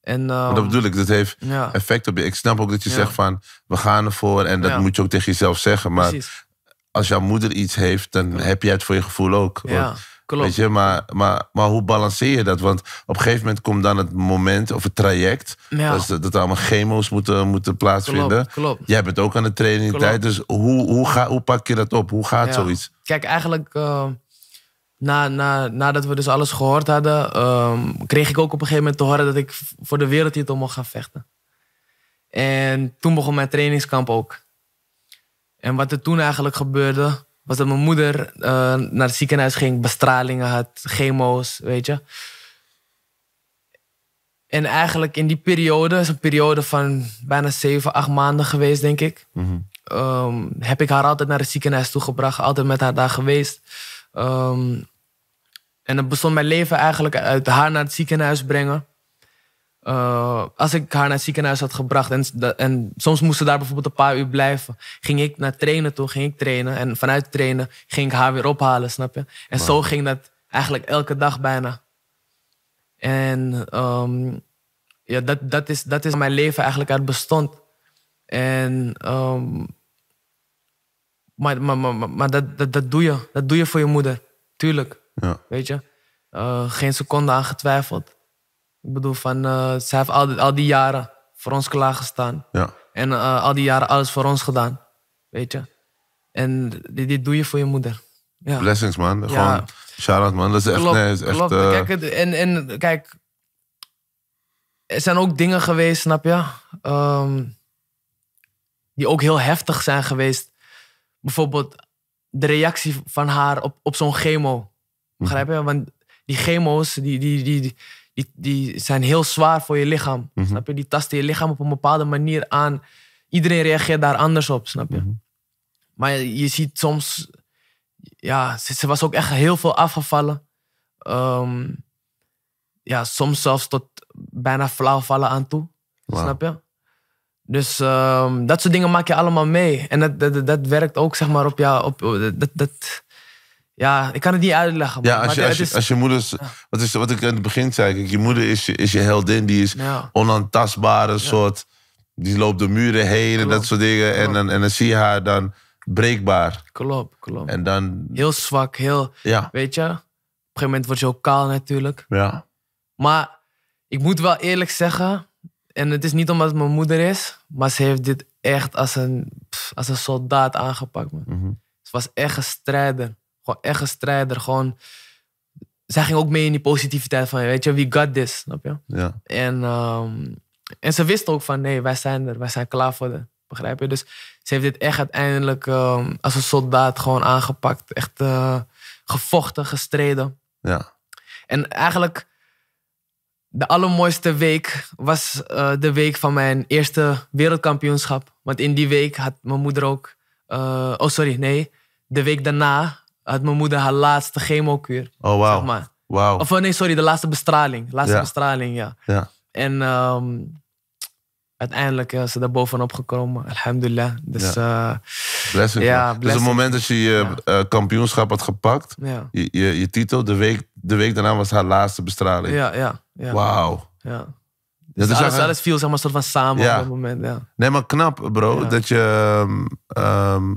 En, Maar ehm, dat bedoel ik, dat heeft Ja. effect op je. Ik snap ook dat je Ja. zegt van, we gaan ervoor. En dat moet je ook tegen jezelf zeggen. Maar Precies. als jouw moeder iets heeft, dan heb jij het voor je gevoel ook. Want, klopt. Weet je, maar, maar, maar hoe balanceer je dat? Want op een gegeven moment komt dan het moment of het traject... Ja. Dat, dat er allemaal chemo's moeten, moeten plaatsvinden. Klopt, klopt. Jij bent ook aan de training tijd. Dus hoe, hoe, ga, hoe pak je dat op? Hoe gaat Ja. zoiets? Kijk, eigenlijk eh, na, na, nadat we dus alles gehoord hadden, ehm, kreeg ik ook op een gegeven moment te horen dat ik voor de wereldtitel mocht gaan vechten. En toen begon mijn trainingskamp ook. En wat er toen eigenlijk gebeurde, was dat mijn moeder eh, naar het ziekenhuis ging, bestralingen had, chemo's, weet je. En eigenlijk in die periode, is een periode van bijna zeven, acht maanden geweest, denk ik. Ehm, heb ik haar altijd naar het ziekenhuis toegebracht, altijd met haar daar geweest. Ehm, en dan bestond mijn leven eigenlijk uit haar naar het ziekenhuis brengen. Eh, als ik haar naar het ziekenhuis had gebracht en, en soms moest ze daar bijvoorbeeld een paar uur blijven, ging ik naar trainen toe, ging ik trainen en vanuit trainen ging ik haar weer ophalen, snap je? En zo ging dat eigenlijk elke dag bijna. En ehm, ja, dat, dat, is, dat is mijn leven eigenlijk uit bestond. En, ehm, maar maar, maar, maar, maar dat, dat, dat, doe je. Dat doe je voor je moeder. Tuurlijk. Ja. Weet je? Eh, geen seconde aan getwijfeld. Ik bedoel, van, eh, zij heeft al die, al die jaren voor ons klaargestaan. Ja. En eh, al die jaren alles voor ons gedaan. Weet je? En dit, dit doe je voor je moeder. Ja. Blessings, man. Ja. Gewoon, shout-out, man. Dat is echt... Klopt, nee, is echt eh, Kijk, en, en kijk, er zijn ook dingen geweest, snap je? Ehm, die ook heel heftig zijn geweest. Bijvoorbeeld de reactie van haar op, op zo'n chemo. Begrijp je? Want die chemo's, die, die, die, die, die, die zijn heel zwaar voor je lichaam. Snap je? Die tasten je lichaam op een bepaalde manier aan. Iedereen reageert daar anders op, snap je? Maar je, je ziet soms... Ja, ze, ze was ook echt heel veel afgevallen. Ehm, ja, soms zelfs tot bijna flauwvallen aan toe. Snap je? Dus ehm, dat soort dingen maak je allemaal mee. En dat, dat, dat werkt ook, zeg maar, op jou. Op, dat, dat, ja, ik kan het niet uitleggen. Ja, man. als je, Maar als je, is- als je moeder... is- Wat, is, wat ik in het begin zei, kijk, je moeder is je, is je heldin. Die is Ja. onaantastbare soort... Die loopt de muren heen en dat soort dingen. En dan, en dan zie je haar dan breekbaar. Klopt, klopt. En dan... Heel zwak, heel... Ja. Weet je? Op een gegeven moment word je ook kaal natuurlijk. Ja. Maar ik moet wel eerlijk zeggen... En het is niet omdat het mijn moeder is... Maar ze heeft dit echt als een, pff, als een soldaat aangepakt, man. Mhm. Ze was echt een strijder. Gewoon echt een strijder. Gewoon... Zij ging ook mee in die positiviteit van... Weet je, we got this, snap je? Ja. En, ehm, en ze wist ook van, nee, wij zijn er, wij zijn klaar voor de. Begrijp je? Dus ze heeft dit echt uiteindelijk ehm, als een soldaat gewoon aangepakt. Echt eh, gevochten, gestreden. Ja. En eigenlijk, de allermooiste week was eh, de week van mijn eerste wereldkampioenschap. Want in die week had mijn moeder ook... eh, oh, sorry, nee. De week daarna had mijn moeder haar laatste chemokuur. Oh, wauw. Zeg maar. Wauw. Of eh, nee, sorry, de laatste bestraling. Laatste Ja. bestraling, ja. Ja. En ehm, uiteindelijk is ze daar bovenop gekomen, alhamdulillah. Dus ja, Blessing. Ja. Dus op blessing. het moment dat je je eh, kampioenschap had gepakt, ja, je, je, je titel, de week, de week daarna was haar laatste bestraling. ja, ja. ja, Wauw. ja. Dus dus alles, alles viel zeg maar soort van samen op dat moment, ja. Nee, maar knap, bro. Dat je. ehm, ehm,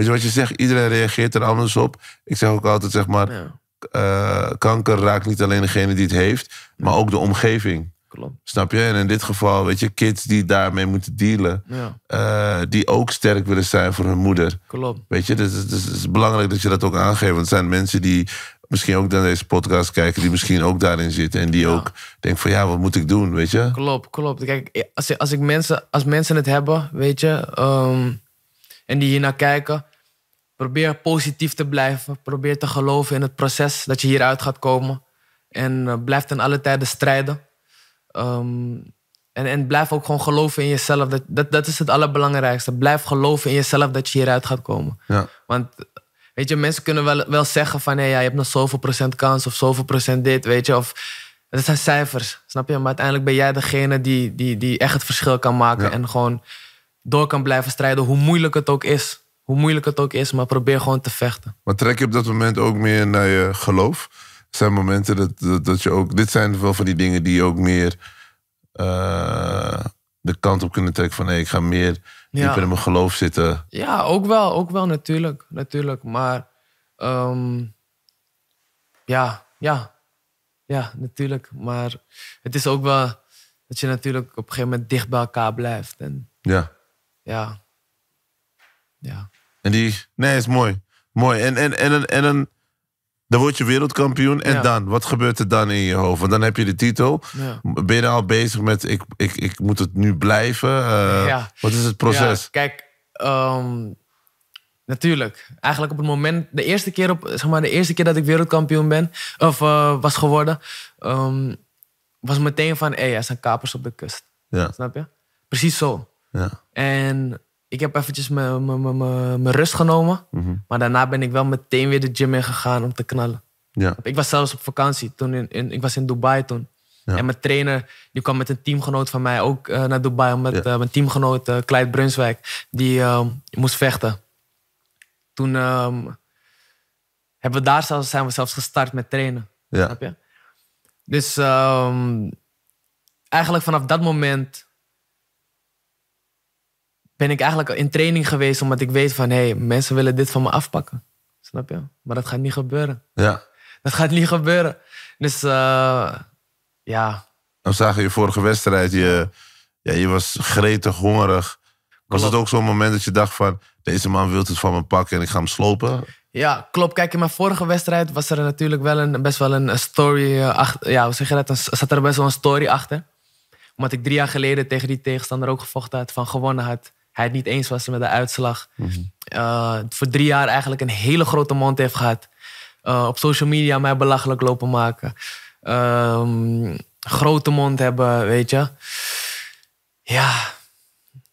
weet je wat je zegt? Iedereen reageert er anders op. Ik zeg ook altijd, zeg maar. Ja, eh, kanker raakt niet alleen degene die het heeft, maar ook de omgeving. klopt. Snap je? En in dit geval, weet je, kids die daarmee moeten dealen, Ja, eh, die ook sterk willen zijn voor hun moeder. klopt. Weet je, dus, dus het is belangrijk dat je dat ook aangeeft. Want er zijn mensen die misschien ook naar deze podcast kijken, die misschien ook daarin zitten. En die ook denken van ja, wat moet ik doen, weet je? Klopt, klopt. Kijk, als, als, ik mensen, als mensen het hebben, weet je, ehm, en die hier naar kijken, probeer positief te blijven. Probeer te geloven in het proces dat je hieruit gaat komen. En eh, blijf ten alle tijde strijden. Ehm, en, en blijf ook gewoon geloven in jezelf. Dat, dat, dat is het allerbelangrijkste. Blijf geloven in jezelf dat je hieruit gaat komen. Ja. Want weet je, mensen kunnen wel, wel zeggen van... Hey, ja, je hebt nog zoveel procent kans of zoveel procent dit, weet je. Of, dat zijn cijfers, snap je? Maar uiteindelijk ben jij degene die, die, die echt het verschil kan maken. Ja. En gewoon door kan blijven strijden, hoe moeilijk het ook is. Hoe moeilijk het ook is, maar probeer gewoon te vechten. Maar trek je op dat moment ook meer naar je geloof? Er zijn momenten dat, dat, dat je ook... Dit zijn wel van die dingen die je ook meer eh, de kant op kunnen trekken van... Hé, ik ga meer Ja. dieper in mijn geloof zitten. Ja, ook wel, ook wel natuurlijk. natuurlijk. Maar ehm, ja, ja, ja, natuurlijk. Maar het is ook wel dat je natuurlijk op een gegeven moment dicht bij elkaar blijft. En Ja. ja, ja. En die... Nee, is mooi. Mooi. En, en, en, en, en een... Dan word je wereldkampioen. En Ja. dan? Wat gebeurt er dan in je hoofd? Want dan heb je de titel. Ja. Ben je dan al bezig met... Ik, ik, ik moet het nu blijven? Eh, Ja. Wat is het proces? Ja, kijk, ehm, natuurlijk. Eigenlijk op het moment, de eerste keer, op, zeg maar, de eerste keer dat ik wereldkampioen ben, of eh, was geworden, ehm, was meteen van, hé, er zijn kapers op de kust. Ja. Snap je? Precies zo. Ja. En ik heb eventjes mijn- rust genomen. Maar daarna ben ik wel meteen weer de gym in gegaan om te knallen. Ja. Ik was zelfs op vakantie toen in, in, ik was in Dubai toen. En mijn trainer, die kwam met een teamgenoot van mij ook eh, naar Dubai. Omdat eh, mijn teamgenoot, uh, Clyde Brunswijk, die ehm, moest vechten. Toen ehm, hebben we daar zelfs, zijn we zelfs gestart met trainen. Ja. Snap je? Dus ehm, eigenlijk vanaf dat moment ben ik eigenlijk in training geweest omdat ik weet van hé, hey, mensen willen dit van me afpakken. Snap je? Maar dat gaat niet gebeuren. Ja. Dat gaat niet gebeuren. Dus eh, ja, Dan zagen je vorige wedstrijd, je, ja, je was gretig, hongerig. Was Klopt. het ook zo'n moment dat je dacht van... deze man wil het van me pakken en ik ga hem slopen? Ja, klopt. Kijk, in mijn vorige wedstrijd was er natuurlijk wel een, best wel een, story eh, achter. Ja, hoe zeg je dat? Een- zat er best wel een story achter. Omdat ik drie jaar geleden tegen die tegenstander ook gevochten had, van gewonnen had. Hij het niet eens was met de uitslag. Eh, voor drie jaar eigenlijk een hele grote mond heeft gehad. Eh, op social media mij belachelijk lopen maken. Ehm, grote mond hebben, weet je. Ja.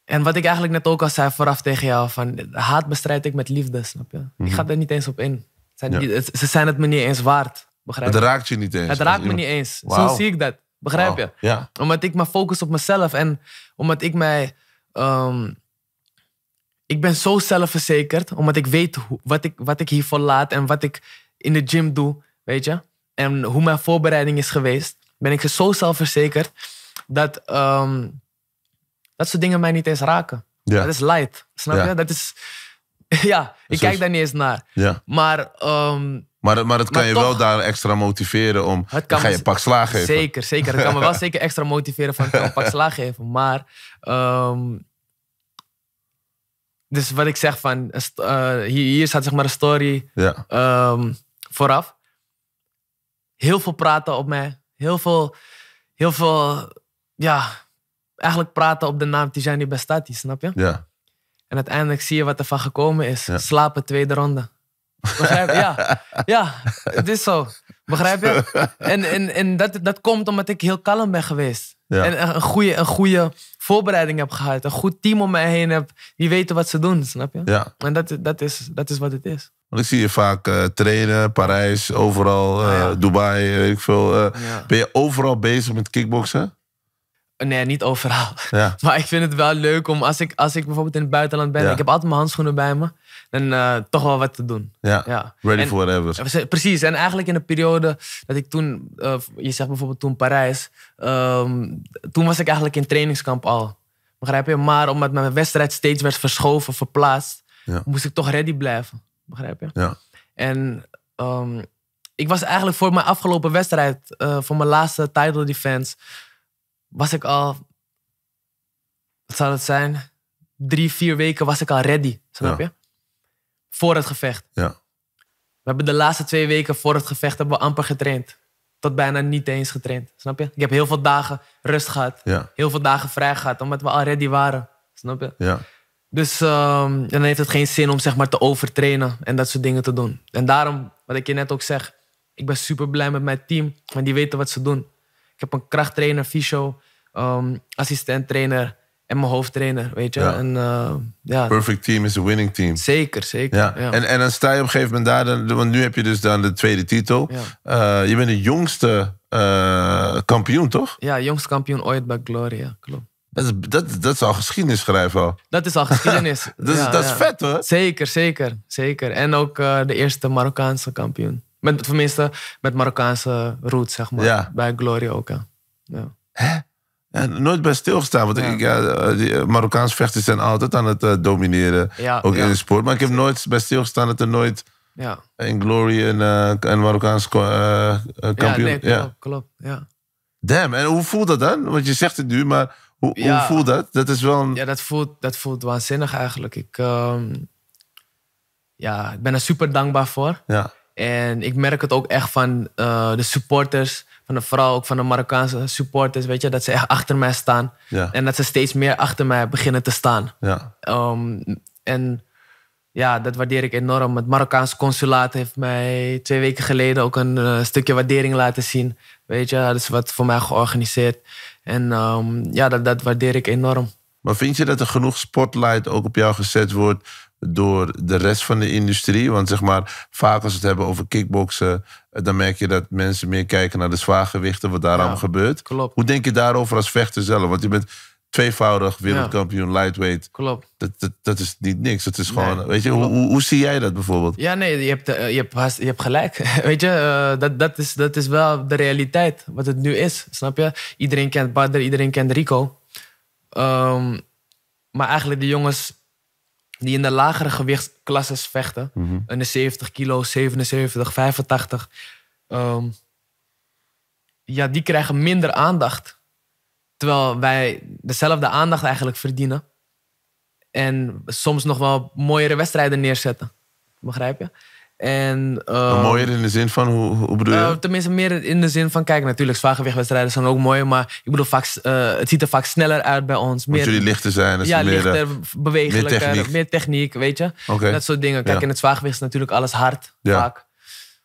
En wat ik eigenlijk net ook al zei vooraf tegen jou: van haat bestrijd ik met liefde, snap je? Ik ga er niet eens op in. Het zijn Ja. niet- het- ze zijn het me niet eens waard. Begrijp Het je? raakt je niet eens. Het raakt me niet eens. Zo zie ik dat. Begrijp je? Ja. Omdat ik me focus op mezelf en omdat ik mij. ehm, ik ben zo zelfverzekerd, omdat ik weet hoe- wat ik, wat ik hiervoor laat en wat ik in de gym doe, weet je? En hoe mijn voorbereiding is geweest, ben ik zo zelfverzekerd dat ehm, dat soort dingen mij niet eens raken. Ja. Dat is light, snap Ja. je? Dat is. Ja, ik is- kijk daar niet eens naar. ja. Maar ehm, Maar, maar het kan Maar je wel daar extra motiveren om... Het kan ga je een pak slaag geven. Zeker, zeker. Dat kan me wel zeker extra motiveren van een pak slaag geven. Maar, ehm, dus wat ik zeg van, eh, hier, staat zeg maar een story Ja. ehm, vooraf. Heel veel praten op mij. Heel veel, heel veel, ja, eigenlijk praten op de naam Tijani Bestati, snap je? Ja. En uiteindelijk zie je wat er van gekomen is. Ja. Slapen, tweede ronde. Begrijp je? Ja, ja het is zo. Begrijp je? En, en, en dat, dat komt omdat ik heel kalm ben geweest. Ja. En een goede, een goede voorbereiding heb gehad. Een goed team om mij heen heb. Die weten wat ze doen, snap je? ja. En dat, dat, is, dat is wat het is. Want ik zie je vaak eh, trainen, Parijs, overal, eh, Ah, ja. Dubai, weet ik veel. eh. Ja. Ben je overal bezig met kickboksen? Nee, niet overal. Ja. Maar ik vind het wel leuk om, als ik, als ik bijvoorbeeld in het buitenland ben, ik heb altijd mijn handschoenen bij me, dan eh, toch wel wat te doen. Ja. Ja. Ready En- for whatever. Precies, en eigenlijk in de periode dat ik toen, eh, je zegt bijvoorbeeld toen Parijs, ehm, toen was ik eigenlijk in trainingskamp al. Begrijp je? Maar omdat mijn wedstrijd steeds werd verschoven, verplaatst, Ja. moest ik toch ready blijven. Begrijp je? Ja. En ehm, ik was eigenlijk voor mijn afgelopen wedstrijd, eh, voor mijn laatste title defense, was ik al, wat zou het zijn? Drie, vier weken was ik al ready. Snap Ja. je? Voor het gevecht. Ja. We hebben de laatste twee weken voor het gevecht hebben we amper getraind. Tot bijna niet eens getraind. Snap je? Ik heb heel veel dagen rust gehad. Ja. Heel veel dagen vrij gehad, omdat we al ready waren. Snap je? Ja. Dus ehm, dan heeft het geen zin om zeg maar te overtrainen en dat soort dingen te doen. En daarom, wat ik je net ook zeg, ik ben super blij met mijn team, want die weten wat ze doen. Ik heb een krachttrainer, fysio, ehm assistent trainer en mijn hoofdtrainer, weet je. Ja. En eh, ja, Perfect team is a winning team. zeker, zeker. Ja. Ja. En, en dan sta je op een gegeven moment daar, dan, want nu heb je dus dan de tweede titel. Ja. Eh, je bent de jongste eh, kampioen, toch? ja, jongste kampioen ooit bij Gloria, klopt. Dat is, dat, dat is al geschiedenis schrijven al. Dat is al geschiedenis. Dat is, dat is vet hoor. Zeker, zeker, zeker. En ook de eerste Marokkaanse kampioen. Met, tenminste, met Marokkaanse roots, zeg maar. Bij Gloria ook, ja. ja. Nooit bij stilgestaan. Want Ja. ik, ja, eh, die, eh, Marokkaanse vechters zijn altijd aan het eh, domineren. Ja, ook in de sport. Maar ik heb nooit bij stilgestaan dat er nooit Ja, in Glory een, een Marokkaans kampioen... nee, Ja, klopt, klopt. Ja. Damn, en hoe voelt dat dan? Want je zegt het nu, maar hoe, hoe voelt dat? Dat is wel een... ja, dat voelt, dat voelt waanzinnig eigenlijk. Ik, ehm, ja, ik ben er super dankbaar voor. Ja, En ik merk het ook echt van de supporters, van de, vooral ook van de Marokkaanse supporters, weet je, dat ze echt achter mij staan. Ja. En dat ze steeds meer achter mij beginnen te staan. ja, Ehm, en ja, dat waardeer ik enorm. Het Marokkaanse consulaat heeft mij twee weken geleden ook een eh, stukje waardering laten zien. Weet je, dat is wat voor mij georganiseerd. En ehm, ja, dat, dat waardeer ik enorm. Maar vind je dat er genoeg spotlight ook op jou gezet wordt door de rest van de industrie? Want zeg maar, vaak als we het hebben over kickboksen, eh, dan merk je dat mensen meer kijken naar de zwaargewichten, wat daar Ja, gebeurt. klopt. Hoe denk je daarover als vechter zelf? Want je bent tweevoudig wereldkampioen lightweight. Klopt. Dat, dat, dat is niet niks. Dat is Nee, gewoon, weet je, hoe, hoe, hoe zie jij dat bijvoorbeeld? Ja, nee, je hebt, eh, je hebt, je hebt gelijk. Weet je, eh, dat, dat, is, dat is wel de realiteit, wat het nu is. Snap je? Iedereen kent Badr, iedereen kent Rico. Ehm, maar eigenlijk de jongens die in de lagere gewichtsklasses vechten, in de 70 kilo, 77, 85, ehm, ja, die krijgen minder aandacht. Terwijl wij dezelfde aandacht eigenlijk verdienen. En soms nog wel mooiere wedstrijden neerzetten. Begrijp je? En, ehm, Mooier in de zin van, hoe, hoe bedoel je? eh, tenminste, meer in de zin van, kijk, natuurlijk, zwaargewichtwedstrijden zijn ook mooi, maar ik bedoel, vaak, eh, het ziet er vaak sneller uit bij ons. Meer, jullie lichter zijn. Dat ja, meer, eh, lichter, bewegelijker, meer meer techniek. techniek, weet je? Dat soort dingen. Kijk, Ja. in het zwaargewicht is natuurlijk alles hard, Ja. vaak.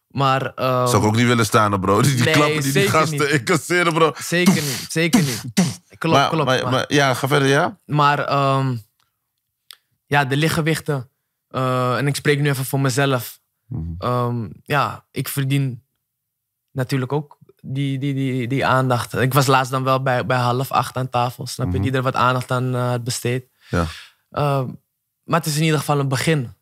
Maar ehm, Zou ik ook niet willen staan, bro. Die, die Nee, klappen die die gasten incasseren, bro. zeker niet, zeker niet. Klopt, maar, klopt. maar, maar- maar- ja, ga verder, ja? Maar ehm, ja, de lichtgewichten. eh, en ik spreek nu even voor mezelf. Mhm. Ehm, ja, ik verdien natuurlijk ook die, die, die, die aandacht. Ik was laatst dan wel bij, bij half acht aan tafel. Snap je? Die er wat aandacht aan eh, had besteed. Ja. Ehm, maar het is in ieder geval een begin.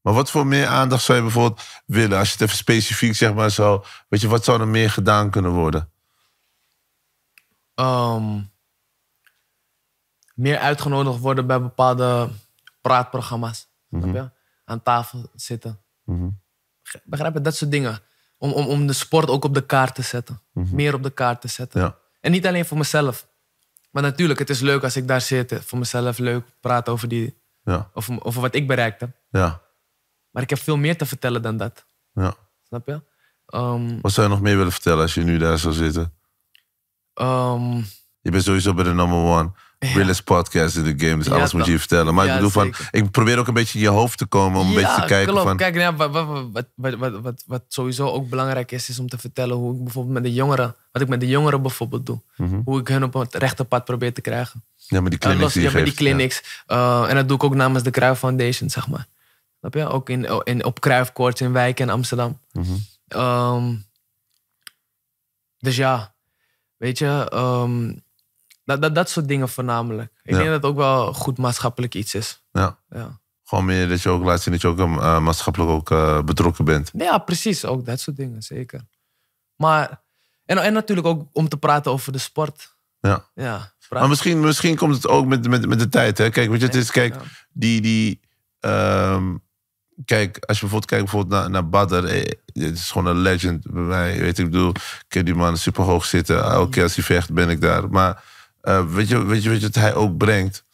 Maar wat voor meer aandacht zou je bijvoorbeeld willen? Als je het even specifiek zeg maar zou... Weet je, wat zou er meer gedaan kunnen worden? Ehm, meer uitgenodigd worden bij bepaalde praatprogramma's. Snap je? Aan tafel zitten. Mhm. Begrijp je? Dat soort dingen. Om, om, om de sport ook op de kaart te zetten. Meer op de kaart te zetten. Ja. En niet alleen voor mezelf. Maar natuurlijk, het is leuk als ik daar zit. Voor mezelf leuk praten over, die, Ja, over, over wat ik bereikt heb. ja, Maar ik heb veel meer te vertellen dan dat. ja. Snap je? Ehm, Wat zou je nog meer willen vertellen als je nu daar zou zitten? ehm, Je bent sowieso bij de number one. Realest podcast in de game, dus Ja, alles moet je vertellen. Maar ik bedoel van, ik probeer ook een beetje in je hoofd te komen om een beetje te kijken klopt. van... Kijk, ja, wat, wat, wat, wat, wat, wat, sowieso ook belangrijk is, is om te vertellen hoe ik bijvoorbeeld met de jongeren, wat ik met de jongeren bijvoorbeeld doe. Mhm. Hoe ik hun op het rechte pad probeer te krijgen. Ja, maar die Ja, clinics die je ja, bij die clinics. Eh, en dat doe ik ook namens de Kruif Foundation, zeg maar. Snap je? Ook in, in, op Kruifkoorts in Wijk en Amsterdam. Mhm. Ehm, dus ja, weet je, ehm, dat, dat, dat soort dingen voornamelijk. Ik Ja. denk dat het ook wel goed maatschappelijk iets is. Ja. Ja. Gewoon meer dat je ook laat zien dat je ook eh, maatschappelijk ook eh, betrokken bent. ja, precies. Ook dat soort dingen, zeker. Maar, en, en natuurlijk ook om te praten over de sport. Ja. Ja. Maar misschien, misschien komt het ook met, met, met de tijd. Hè? Kijk, weet je, het is, kijk, die, die ehm, kijk, als je bijvoorbeeld kijkt bijvoorbeeld naar, naar Badr, eh, het is gewoon een legend bij mij. Weet ik bedoel, ik heb die man super hoog zitten. Elke keer als hij vecht, ben ik daar. Maar eh, weet, je, weet, je, weet je wat hij ook brengt?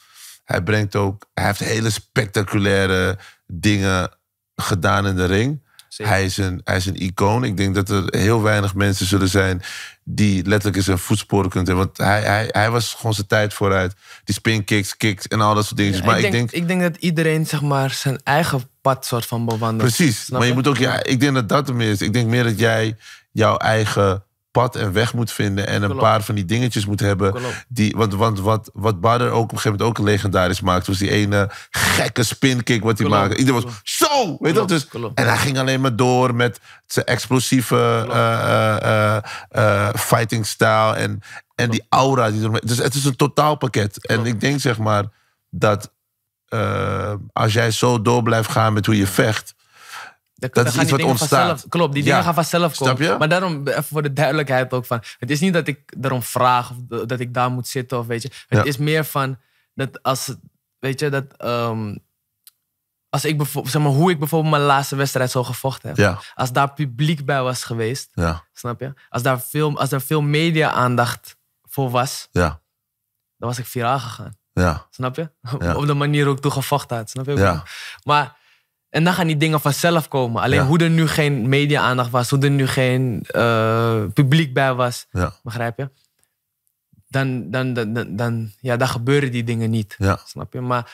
Hij brengt ook, hij heeft hele spectaculaire dingen gedaan in de ring. Zeker. Hij is, een, hij is een icoon. Ik denk dat er heel weinig mensen zullen zijn die letterlijk in zijn voetsporen kunnen hebben. Want hij, hij, hij was gewoon zijn tijd vooruit. Die spin kicks, kicks en al dat soort. Ja, maar ik, ik denk, ik denk dat iedereen zeg maar, zijn eigen pad soort van bewandelt. precies. Maar je moet ook, ja, ik denk dat dat er meer is. Ik denk meer dat jij jouw eigen pad en weg moet vinden. En een Klopt. paar van die dingetjes moet hebben. Klopt. Die, want want wat, wat Badr ook op een gegeven moment ook legendarisch maakte. Was die ene gekke spin kick wat hij maakte. Iedereen was zo! Weet dat? Dus, en hij ging alleen maar door met zijn explosieve eh, fighting style. En, en die aura. Die dus het is een totaalpakket. En Klopt. ik denk zeg maar dat als jij zo door blijft gaan met hoe je vecht. Dat dan is iets die wat dingen ontstaat. vanzelf- klopt, die Ja. dingen gaan vanzelf Snap komen. je? Maar daarom, even voor de duidelijkheid ook van... Het is niet dat ik erom vraag of dat ik daar moet zitten of weet je. Het Ja. is meer van dat als... Weet je, dat... ehm, als ik bijvoorbeeld, zeg maar, hoe ik bijvoorbeeld mijn laatste wedstrijd zo gevochten heb. Ja, Als daar publiek bij was geweest, snap je? Als daar veel, als er veel media-aandacht voor was, ja, dan was ik viraal gegaan. ja. Snap je? Op de manier hoe ik toen gevochten had. Snap je? Maar, en dan gaan die dingen vanzelf komen. Alleen Ja. hoe er nu geen media-aandacht was, hoe er nu geen eh, publiek bij was, ja, begrijp je? Dan, dan, dan, dan, dan, ja, dan gebeuren die dingen niet. Snap je? Maar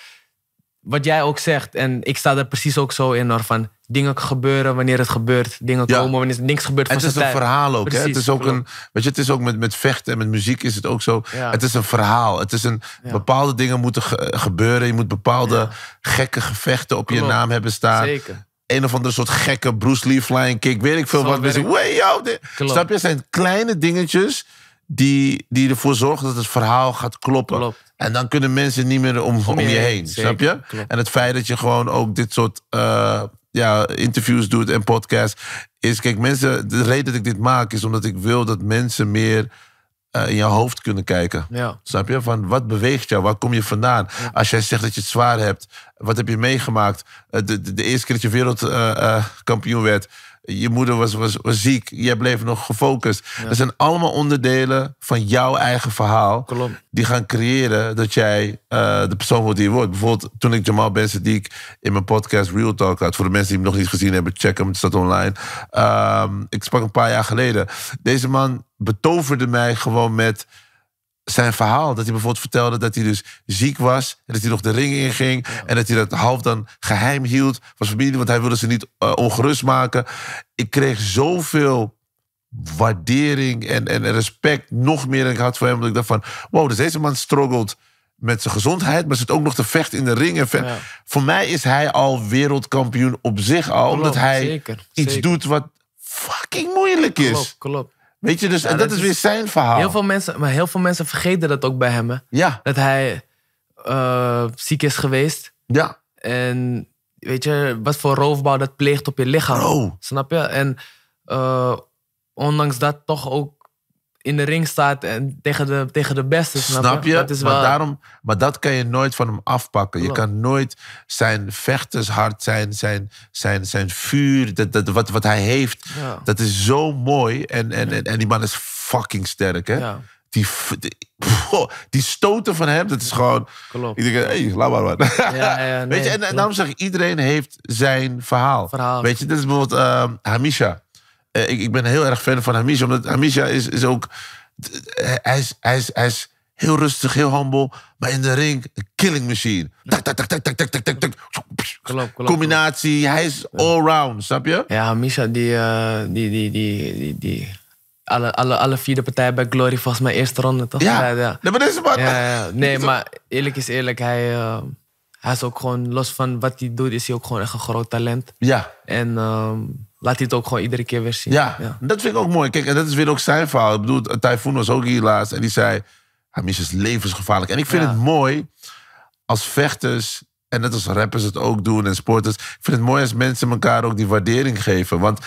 wat jij ook zegt, en ik sta er precies ook zo in hoor, van dingen gebeuren wanneer het gebeurt. Dingen Ja. komen wanneer niks gebeurt van het is een tijd. verhaal ook. hè? Het is ook een, weet je, het is ook met, met vechten en met muziek is het ook zo. Ja. Het is een verhaal. Het is een, Ja. Bepaalde dingen moeten ge- gebeuren. Je moet bepaalde gekke gevechten op je naam hebben staan. Zeker. Een of andere soort gekke Bruce Lee flying kick. Weet ik veel Zo wat. Mensen, werkt- "Wey, yo, dit." Klopt. Snap je? Het zijn kleine dingetjes die, die ervoor zorgen dat het verhaal gaat kloppen. Klopt. En dan kunnen mensen niet meer om, om, je heen. zeker. Snap je? Klopt. En het feit dat je gewoon ook dit soort eh, ja, interviews doet en podcasts. Is, kijk, mensen, de reden dat ik dit maak is omdat ik wil dat mensen meer eh, in jouw hoofd kunnen kijken. Ja. Snap je? Van wat beweegt jou? Waar kom je vandaan? Als jij zegt dat je het zwaar hebt, wat heb je meegemaakt? Eh, de, de, de eerste keer dat je wereldkampioen werd, je moeder was, was, was ziek, jij bleef nog gefocust. Dat zijn allemaal onderdelen van jouw eigen verhaal. Klopt. Die gaan creëren dat jij eh, de persoon wordt die je wordt. Bijvoorbeeld toen ik Jamal Ben Sadiq in mijn podcast Real Talk had. Voor de mensen die hem nog niet gezien hebben, check hem. Het staat online. Ehm, ik sprak een paar jaar geleden. Deze man betoverde mij gewoon met zijn verhaal. Dat hij bijvoorbeeld vertelde dat hij dus ziek was. En dat hij nog de ring inging. En dat hij dat half dan geheim hield van zijn familie. Want hij wilde ze niet eh, ongerust maken. Ik kreeg zoveel waardering en, en respect. Nog meer dan ik had voor hem. Dat ik dacht van, wow, dus deze man struggelt met zijn gezondheid. Maar zit ook nog te vechten in de ring. En ve- Ja. Voor mij is hij al wereldkampioen op zich al. omdat hij zeker, iets zeker. doet wat fucking moeilijk is. Klopt, klopt. Weet je, dus, en dat, dat is is- weer zijn verhaal. Heel veel mensen, maar heel veel mensen vergeten dat ook bij hem. Hè? Ja, Dat hij eh, ziek is geweest. ja. En weet je, wat voor roofbouw dat pleegt op je lichaam. Bro. Snap je? En eh, ondanks dat toch ook in de ring staat en tegen de, tegen de beste. Snap, Snap je? Dat is maar, wel, daarom, maar dat kan je nooit van hem afpakken. Je kan nooit zijn vechtershart, zijn, zijn, zijn, zijn vuur, dat, dat, wat, wat hij heeft, Ja. dat is zo mooi. En, en, en, en die man is fucking sterk, hè? Ja, Die, die, stoten van hem, dat is gewoon... klopt. Ik denk, hé, hey, laat maar wat. Ja, nee, Weet je, en, daarom zeg ik, iedereen heeft zijn verhaal. Verhaal. Weet je, dit is bijvoorbeeld eh, Hamisha. Eh, ik, ik ben heel erg fan van Hamisha, omdat Hamisha is, is ook... Hij is, hij, is, hij is heel rustig, heel humble, maar in de ring, een killing machine. Tak, tak, tak, tak, tak, tak, tak, tak, tak. Klopt, klopt. Combinatie, hij is allround, snap je? Ja, Misha, die, eh, die, die, die, die, die alle, alle, alle vier de partijen bij Glory, volgens mij eerste ronde, toch? Ja, ja. Nee, maar deze man... Ja, ja. Nee, maar eerlijk is eerlijk, hij, eh, hij is ook gewoon, los van wat hij doet, is hij ook gewoon echt een groot talent. Ja, En ehm, laat hij het ook gewoon iedere keer weer zien. Ja, dat vind ik ook mooi. Kijk, en dat is weer ook zijn verhaal. Ik bedoel, Typhoon was ook hier laatst en die zei... Hamish is levensgevaarlijk. En ik vind Ja. het mooi als vechters... en net als rappers het ook doen en sporters... ik vind het mooi als mensen elkaar ook die waardering geven. Want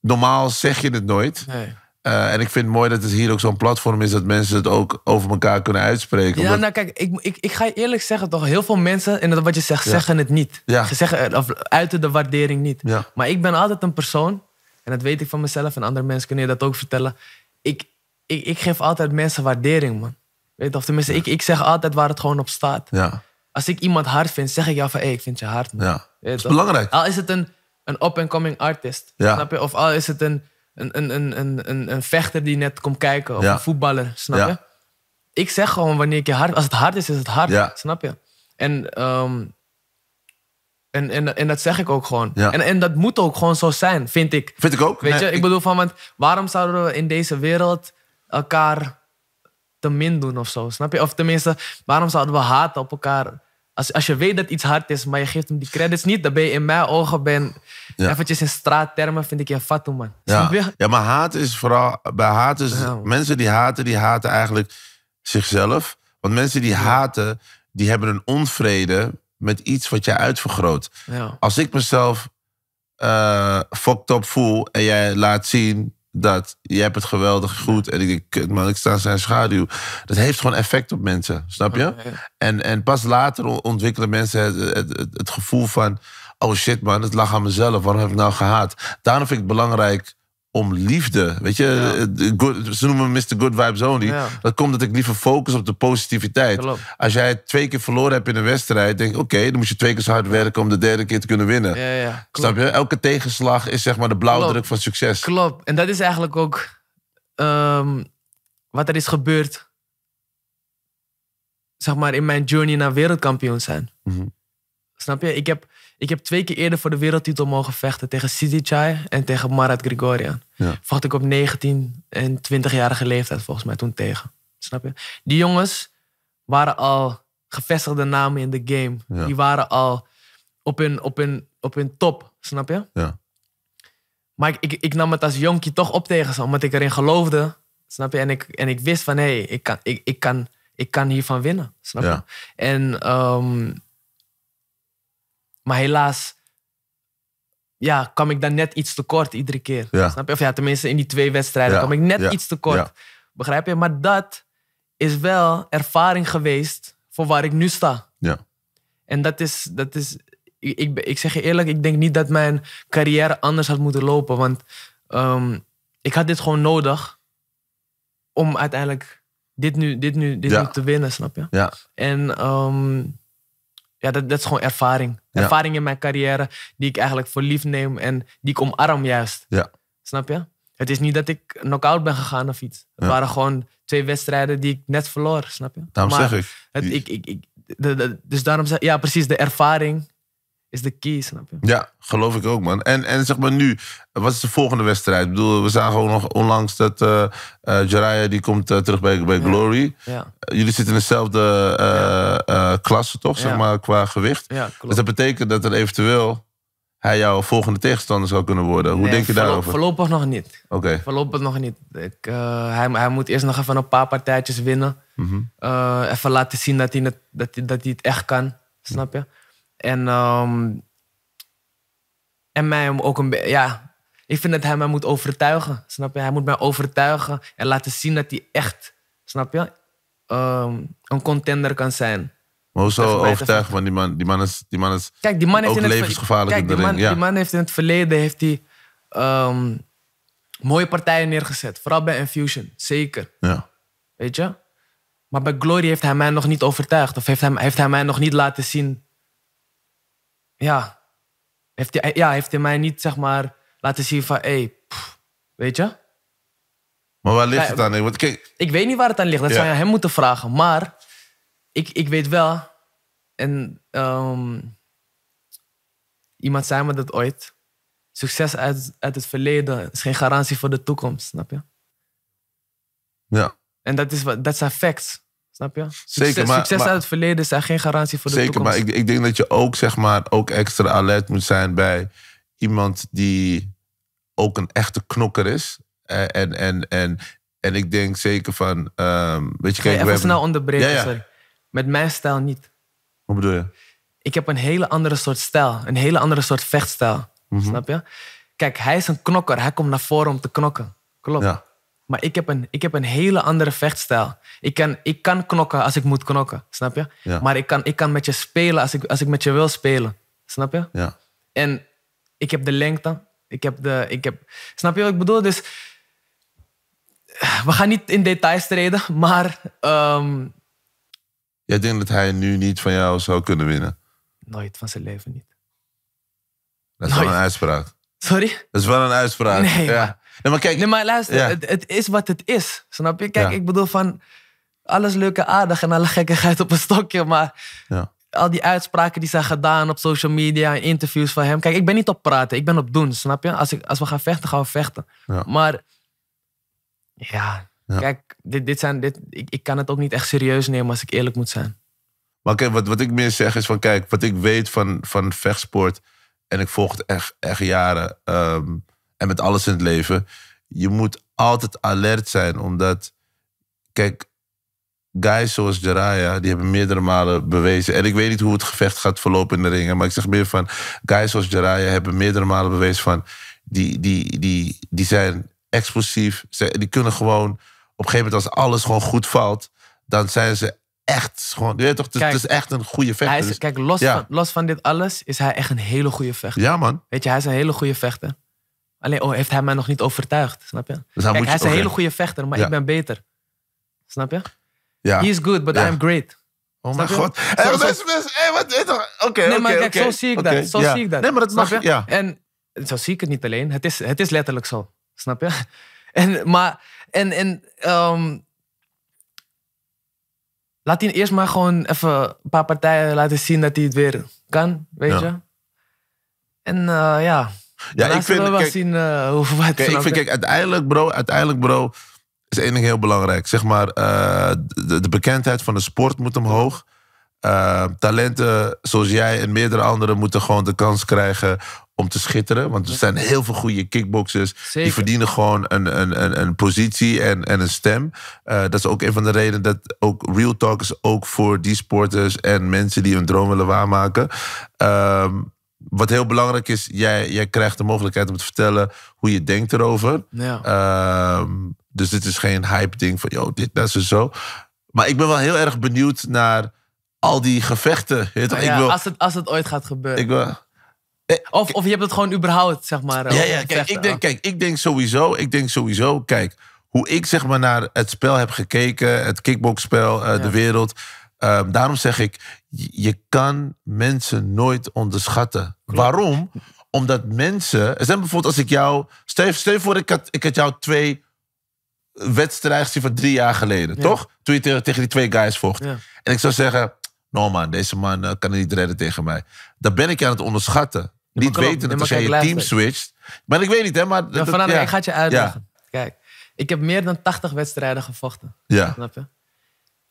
normaal zeg je het nooit. Nee. Eh, en ik vind het mooi dat het hier ook zo'n platform is... dat mensen het ook over elkaar kunnen uitspreken. Ja, Omdat- nou kijk, ik, ik, ik ga je eerlijk zeggen, toch, heel veel mensen, en wat je zegt, zeggen het niet. Ja. Ze zeggen, of uiten de waardering niet. Ja. Maar ik ben altijd een persoon, en dat weet ik van mezelf, en andere mensen kunnen je dat ook vertellen. Ik, ik, ik geef altijd mensen waardering, man. Weet je, of tenminste, ik, ik zeg altijd waar het gewoon op staat. ja, Als ik iemand hard vind, zeg ik jou van, hé, ik vind je hard, man. ja. Weet Dat is toch? belangrijk. Al is het een, een up-and-coming artist, snap je? Of al is het een, een, een, een, een, een, vechter die net komt kijken, of Ja. een voetballer, snap Ja. je? Ik zeg gewoon wanneer ik je hard... Als het hard is, is het hard, Ja. snap je? En, ehm, en, en, en dat zeg ik ook gewoon. En, en dat moet ook gewoon zo zijn, vind ik. Vind ik ook. Weet Nee, je, ik bedoel van, want waarom zouden we in deze wereld elkaar te min doen of zo? Snap je? Of tenminste, waarom zouden we haten op elkaar? Als, als je weet dat iets hard is, maar je geeft hem die credits niet, dan ben je in mijn ogen, ben, Ja. eventjes in straattermen, vind ik je fatu, man. Ja. Ja, maar haat is vooral... Bij haat is... Ja. Mensen die haten, die haten eigenlijk zichzelf. Want mensen die haten, die hebben een onvrede met iets wat jij uitvergroot. Ja. Als ik mezelf eh fucked up voel en jij laat zien dat je hebt het geweldig goed en ik denk, man, ik sta in zijn schaduw. Dat heeft gewoon effect op mensen, snap je? Ja. En, en pas later on- ontwikkelen mensen het, het, het, het gevoel van... oh shit man, het lag aan mezelf, waarom heb ik nou gehaat? Daarom vind ik het belangrijk om liefde. Weet je, eh, good- ze noemen me Mr. Good Vibes Only. Ja. Dat komt dat ik liever focus op de positiviteit. Klopt. Als jij twee keer verloren hebt in een wedstrijd... denk ik, oké, dan moet je twee keer zo hard werken... om de derde keer te kunnen winnen. Ja. Snap je? Elke tegenslag is zeg maar de blauwdruk Klopt. van succes. Klopt. En dat is eigenlijk ook ehm, wat er is gebeurd. Zeg maar in mijn journey naar wereldkampioen zijn. Mhm. Snap je? Ik heb, ik heb twee keer eerder voor de wereldtitel mogen vechten tegen Sidichai en tegen Marat Grigorian. Ja. Vocht ik op 19 en 20-jarige leeftijd volgens mij toen tegen. Snap je? Die jongens waren al gevestigde namen in de game. Ja. Die waren al op hun, op, hun, op hun top. Snap je? Ja. Maar ik, ik, ik nam het als jonkie toch op tegen ze, omdat ik erin geloofde. Snap je? En ik, en ik wist van, hé, hey, ik, kan, ik, ik, kan, ik kan hiervan winnen. Snap je? Ja. En, ehm, maar helaas, ja, kwam ik dan net iets te kort iedere keer. Ja. Snap je? Of ja, tenminste in die twee wedstrijden Ja. kwam ik net Ja. iets te kort. Begrijp je? Maar dat is wel ervaring geweest voor waar ik nu sta. Ja. En dat is, dat is ik, ik, ik zeg je eerlijk, ik denk niet dat mijn carrière anders had moeten lopen. Want ehm, ik had dit gewoon nodig om uiteindelijk dit nu, dit nu, dit nu te winnen, snap je? Ja. En ehm, ja, dat, dat is gewoon ervaring. Ja. Ervaring in mijn carrière die ik eigenlijk voor lief neem en die ik omarm juist. Ja. Snap je? Het is niet dat ik knock-out ben gegaan of iets. Het Ja. waren gewoon twee wedstrijden die ik net verloor, snap je? Daarom Maar zeg ik. Het, ik, ik, ik, de, de- dus daarom zeg ja, precies, de ervaring is de key, snap je? Ja, geloof ik ook, man. En, en zeg maar nu, wat is de volgende wedstrijd? Ik bedoel, we zagen ook nog onlangs dat eh eh, Jaraya die komt eh, terug bij, bij Glory. Ja, jullie zitten in dezelfde klasse, toch? Zeg maar, qua gewicht. ja Dus dat betekent dat er eventueel hij jouw volgende tegenstander zou kunnen worden. Hoe Nee, denk je voorlo- daarover? Oké. Voorlopig nog niet. Voorlopig nog niet. Ik, hij, hij moet eerst nog even een paar partijtjes winnen. Mhm. Even laten zien dat hij, het, dat, hij, dat hij het echt kan. Snap je? En, ehm, en mij hem ook een beetje... Ja, ik vind dat hij mij moet overtuigen. Snap je? Hij moet mij overtuigen en laten zien dat hij echt... Snap je? ehm, een contender kan zijn. Maar hoe te overtuigen? Want die man, die man is... Die man is Kijk, die man heeft Ook in levensgevaarlijk Kijk, in de die man, ja. die man heeft in het verleden heeft hij, ehm, mooie partijen neergezet. Vooral bij Infusion, zeker. ja. Weet je? Maar bij Glory heeft hij mij nog niet overtuigd. Of heeft hij, heeft hij mij nog niet laten zien. Ja. Heeft hij, ja, heeft hij mij niet, zeg maar, laten zien van, hé, hey, weet je? Maar waar ligt Ja, het aan? Want kijk, Ik weet niet waar het aan ligt. Dat Ja. zou je aan hem moeten vragen. Maar ik, ik weet wel. En ehm, iemand zei me dat ooit. Succes uit, uit het verleden is geen garantie voor de toekomst. Snap je? ja. En dat, is dat zijn facts. Snap je? Succes, Zeker, maar- succes maar- uit het verleden zijn geen garantie voor de Zeker, toekomst. maar ik, ik denk dat je ook, zeg maar, ook extra alert moet zijn bij iemand die ook een echte knokker is. Eh, En, en, en, en ik denk zeker van, ehm, weet je, kijk, we even snel hebben... onderbreken, Ja, ja. sorry. Met mijn stijl niet. Hoe bedoel je? ik heb een hele andere soort stijl. Een hele andere soort vechtstijl. Mhm. Snap je? Kijk, hij is een knokker. Hij komt naar voren om te knokken. Klopt. Ja. Maar ik heb, een, ik heb een hele andere vechtstijl. Ik kan, ik kan knokken als ik moet knokken. Snap je? Ja. Maar ik kan, ik kan met je spelen als ik, als ik met je wil spelen. Snap je? Ja. En ik heb de lengte. Ik heb de... Ik heb, snap je wat ik bedoel? Dus... We gaan niet in details treden, maar... ehm, Jij denkt dat hij nu niet van jou zou kunnen winnen? nooit van zijn leven niet. Dat is wel een uitspraak. Sorry? Dat is wel een uitspraak. Nee, ja. Nee maar kijk, Nee, maar luister, Ja. het, het is wat het is. Snap je? Kijk, Ja. ik bedoel van... Alles leuk en aardig en alle gekkigheid op een stokje, maar... Ja. Al die uitspraken die zijn gedaan op social media en interviews van hem. Kijk, ik ben niet op praten, ik ben op doen, snap je? Als, ik, als we gaan vechten, gaan we vechten. Maar... Ja, Ja. kijk, dit, dit zijn, dit, ik, ik kan het ook niet echt serieus nemen als ik eerlijk moet zijn. Maar kijk, wat, wat ik meer zeg is van, kijk, wat ik weet van, van vechtsport, en ik volg het echt, echt jaren, ehm, en met alles in het leven, je moet altijd alert zijn, omdat, kijk, guys zoals Jaraya, die hebben meerdere malen bewezen, en ik weet niet hoe het gevecht gaat verlopen in de ring, hè, maar ik zeg meer van, guys zoals Jaraya hebben meerdere malen bewezen van, die, die, die, die zijn explosief, ze, die kunnen gewoon, op een gegeven moment als alles gewoon goed valt, dan zijn ze echt gewoon, je weet toch, het, is- Kijk, het is echt een goede vechter. Hij is, Dus- kijk, los, ja. van, los van dit alles is hij echt een hele goede vechter. ja man, Weet je, hij is een hele goede vechter. Alleen oh, heeft hij mij nog niet overtuigd, snap je? Dus hij Kijk, hij is een hele goede vechter, maar Ja. ik ben beter. Snap je? ja. He is good, but. I'm great. Oh mijn god. Wat zo- deze mensen... hé, wat. Oké, nee, oké, maar kijk, zo zie ik dat. Zo ja. zie ik dat. Nee, maar dat Snap mag... je? Ja. En zo zie ik het niet alleen. Het is, het is letterlijk zo. Snap je? En, maar, en, en ehm, laat hij eerst maar gewoon even een paar partijen laten zien dat hij het weer kan, weet Ja. je. En eh, Ja, ja ik vind- we wel kijk- zien eh, Kijk, ik vind, kijk, uiteindelijk, bro, uiteindelijk, bro, is één ding heel belangrijk. Zeg maar, eh, de, de bekendheid van de sport moet omhoog. Eh, talenten zoals jij en meerdere anderen moeten gewoon de kans krijgen om te schitteren. Want er zijn heel veel goede kickboxers. Die verdienen gewoon een, een, een, een positie en, en een stem. Eh, dat is ook een van de redenen dat ook Real Talk is ook voor die sporters en mensen die hun droom willen waarmaken. Ehm, wat heel belangrijk is, jij, jij krijgt de mogelijkheid om te vertellen hoe je denkt erover. Ja. Ehm, dus dit is geen hype ding van, yo, dit, dat is zo. Maar ik ben wel heel erg benieuwd naar al die gevechten. Weet Ja, ik wil, als, het, als het ooit gaat gebeuren. ik wil, of, of je hebt het gewoon überhaupt, zeg maar. ja, eh, ja, kijk, ik denk, kijk, ik denk sowieso, ik denk sowieso, kijk, hoe ik zeg maar naar het spel heb gekeken, het kickboxspel, eh, de wereld. Ehm, daarom zeg ik, je, kan mensen nooit onderschatten. Waarom? Omdat mensen, er zijn bijvoorbeeld als ik jou, stel, voor ik had, ik had jou twee wedstrijden gezien van drie jaar geleden, Ja. toch? Toen je tegen, tegen die twee guys vocht. Ja. En ik zou zeggen, no man, deze man eh, kan niet redden tegen mij. Dan ben ik je aan het onderschatten. niet weten dat maar als jij je team switcht. Maar ik weet niet, hè. Maar Ja, dat- ja. ik ga het je uitleggen. Kijk, ik heb meer dan 80 wedstrijden gevochten. Ja, Snap je?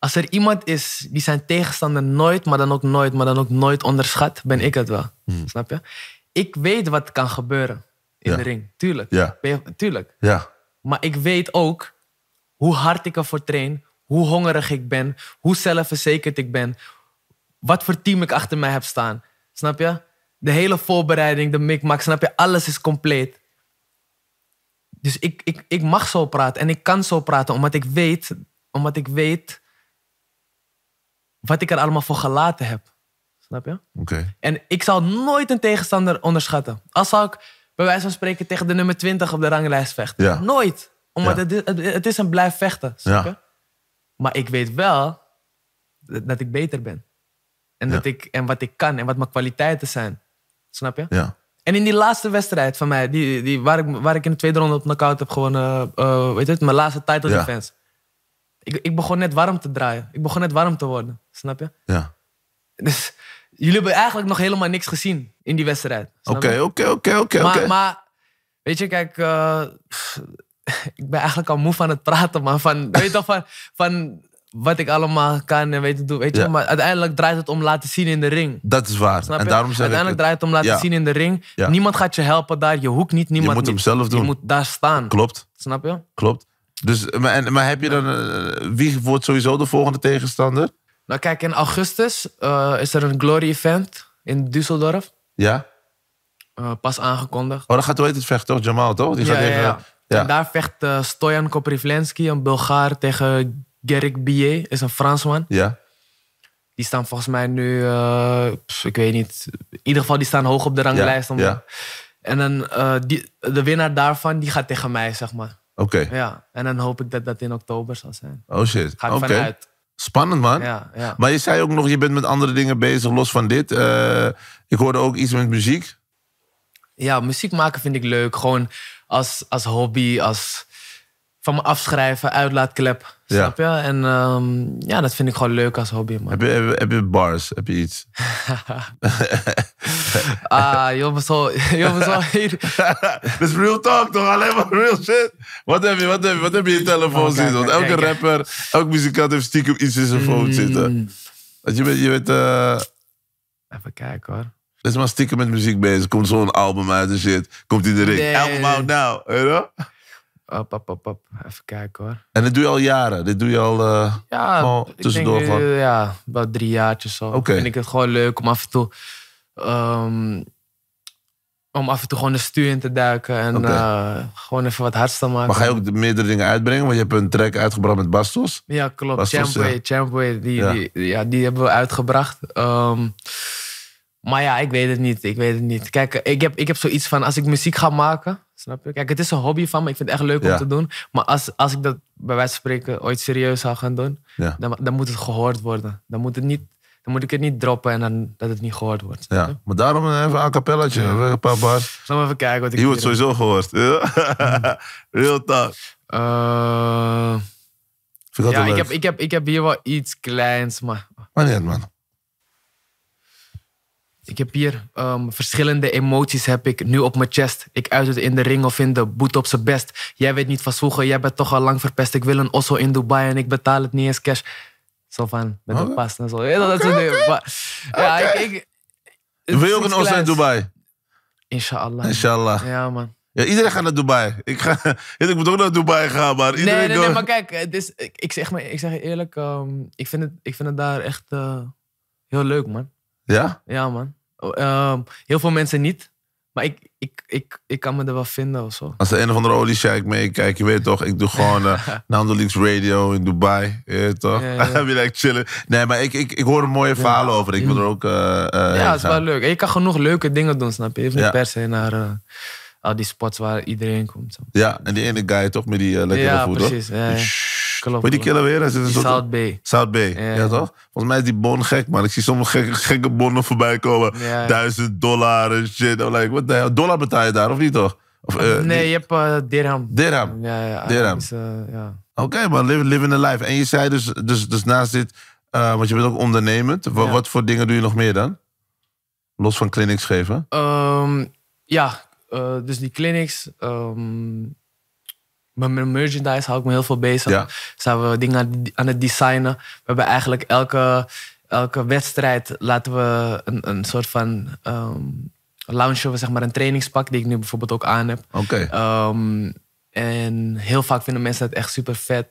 Als er iemand is die zijn tegenstander nooit, maar dan ook nooit, maar dan ook nooit onderschat, ben ik het wel. Snap je? Ik weet wat kan gebeuren in Ja. de ring. Tuurlijk. Ja. Je- tuurlijk. ja, Maar ik weet ook hoe hard ik ervoor train, hoe hongerig ik ben, hoe zelfverzekerd ik ben, wat voor team ik achter mij heb staan. Snap je? De hele voorbereiding, de mikmak, snap je? Alles is compleet. Dus ik, ik, ik mag zo praten en ik kan zo praten omdat ik weet, omdat ik weet wat ik er allemaal voor gelaten heb. Snap je? oké. En ik zal nooit een tegenstander onderschatten. Als zou ik bij wijze van spreken tegen de nummer 20 op de ranglijst vechten. Ja. Nooit. Omdat Ja. het, het, het is een blijf vechten. Snap Ja. je? Maar ik weet wel dat dat ik beter ben. En, dat ik, en wat ik kan en wat mijn kwaliteiten zijn. Snap je? Ja, En in die laatste wedstrijd van mij, die, die, waar, ik, waar ik in de tweede ronde op knockout heb gewonnen, eh, weet je het, mijn laatste title Ja. defense. Ik, ik begon net warm te draaien. Ik begon net warm te worden. Snap je? ja. Dus jullie hebben eigenlijk nog helemaal niks gezien in die wedstrijd. je? Oké, oké, oké, oké, Maar, weet je, kijk, eh, pff, ik ben eigenlijk al moe van het praten, man. Van, weet je toch, van, van wat ik allemaal kan en weet te doen. Weet je, Ja. maar uiteindelijk draait het om laten zien in de ring. Dat is waar. Snap En je? daarom zeg uiteindelijk ik... draait het om laten Ja. zien in de ring. Ja. Niemand gaat je helpen daar. Je hoekt niet, niemand moet hem niet. zelf doen. Je moet daar staan. Klopt, Snap je? klopt. Dus, maar, en, maar heb je dan... eh, wie wordt sowieso de volgende tegenstander? Nou kijk, in augustus eh, is er een Glory Event in Düsseldorf. Ja? Eh, pas aangekondigd. Oh, dan gaat hoe heet het vechten, toch? Jamal, toch? Die gaat Ja, ja, even... ja. ja. En daar vecht eh, Stojan Koprivlensky, een Bulgaar, tegen Gerik Billet, is een Fransman. Ja? Die staan volgens mij nu, pff, ik weet niet, in ieder geval die staan hoog op de ranglijst. Ja, ja. En dan, die, de winnaar daarvan, die gaat tegen mij, zeg maar. Oké. Ja, en dan hoop ik dat dat in oktober zal zijn. Oh shit. Ga ik vanuit. Spannend, man. Ja, ja. Maar je zei ook nog, je bent met andere dingen bezig, los van dit. Eh, ik hoorde ook iets met muziek. ja, muziek maken vind ik leuk. Gewoon als, als hobby, als van me afschrijven, uitlaatklep. Ja. Snap je? En ehm, ja, dat vind ik gewoon leuk als hobby, man. Heb je, heb, je- heb je bars? Heb je iets? Ah, jongens, zo, zo hier. Dit is real talk toch? Alleen maar real shit. Wat heb je, wat heb je, wat heb je in je telefoon Oh, zitten? Want elke rapper, elke muzikant heeft stiekem iets in zijn phone zitten. Want je bent, je bent eh, Even kijken hoor. is maar stiekem met muziek bezig. Komt zo'n album uit en shit. Komt in de ring. Album out now. Weet je? Op, op, op, op. Even kijken hoor. En dit doe je al jaren. Dit doe je al... eh, Ja, Gewoon ik tussendoor denk, gewoon. eh, ja, about drie jaartjes zo. Oké. Vind ik het gewoon leuk om af en toe... ehm, om af en toe gewoon de stuur in te duiken. En eh, gewoon even wat hards te maken. maar ga je ook de meerdere dingen uitbrengen? Want je hebt een track uitgebracht met Bastos. Ja, klopt. Zo? Champway, Champway, die, Ja. Die, ja, die hebben we uitgebracht. Ehm, maar ja, ik weet het niet. Ik weet het niet. Kijk, ik heb, ik heb zoiets van als ik muziek ga maken, snap je? Kijk, het is een hobby van me. Ik vind het echt leuk Ja. om te doen. Maar als, als ik dat bij wijze van spreken ooit serieus zou gaan doen, Ja. dan, dan moet het gehoord worden. Dan moet, het niet, dan moet ik het niet droppen en dan, dat het niet gehoord wordt. Ja. Maar daarom even een capellaatje. Een paar bars. Maar even kijken wat ik Die wordt sowieso gehoord. Ja. Real talk. Eh, ik ja, ik heb, ik, heb, ik heb hier wel iets kleins, maar Maar niet, man. Ik heb hier ehm, verschillende emoties heb ik nu op mijn chest. Ik uit het in de ring of in de boet op zijn best. Jij weet niet van zwoegen, jij bent toch al lang verpest. Ik wil een osso in Dubai en ik betaal het niet eens cash. Zo van, met een Oké. pas en zo. Ja, dat ja, ik, Wil je is ook een Oslo in. Dubai? Inshallah. Inshallah. Ja, man. Ja, iedereen gaat naar Dubai. Ik, ga, ik moet ook naar Dubai gaan, maar iedereen... Nee, nee, nee, maar kijk, het is, ik, zeg, maar, ik zeg je eerlijk, ehm, ik, vind het, ik vind het daar echt eh, heel leuk, man. Ja? Ja, man. Oh, ehm, heel veel mensen niet, maar ik, ik, ik, ik kan me er wel vinden of zo. Als er een of andere oliesjeik meekijkt, je weet toch, ik doe gewoon uh, Nando Leaks Radio in Dubai. Je weet toch? Ja, ja. Heb je like chillen? Nee, maar ik, ik, ik hoor er mooie verhalen over. Ik wil er ook. eh eh, Ja, het is wel leuk. En je kan genoeg leuke dingen doen, snap je? Hoeft niet Ja. per se naar eh, al die spots waar iedereen komt. Zo. Ja, en die ene guy toch met die eh, lekkere Ja, voet, precies. Klopt, Hoe die killer weer? Hij zit een Die soort- South Bay. South Bay, ja, Ja. toch? Volgens mij is die bon gek, man. Ik zie sommige gekke, gekke bonnen voorbij komen. Ja. Duizend dollar en shit. I'm like, what the hell? Dollar betaal je daar, of niet toch? Of, eh, nee, je hebt eh, dirham. Dirham. Ja, ja. Dirham. Arabische, ja. Oké, man, live, living the life. En je zei dus, dus, dus naast dit, eh, want je bent ook ondernemend. Wa- Ja. Wat voor dingen doe je nog meer dan? Los van clinics geven? Ehm, ja, eh, dus die clinics. ehm, met mijn merchandise hou ik me heel veel bezig. Ja. Zijn we dingen aan, aan het designen. We hebben eigenlijk elke, elke wedstrijd laten we een, een soort van ehm launchen, we zeg maar een trainingspak die ik nu bijvoorbeeld ook aan heb. Oké. Ehm, en heel vaak vinden mensen het echt super vet.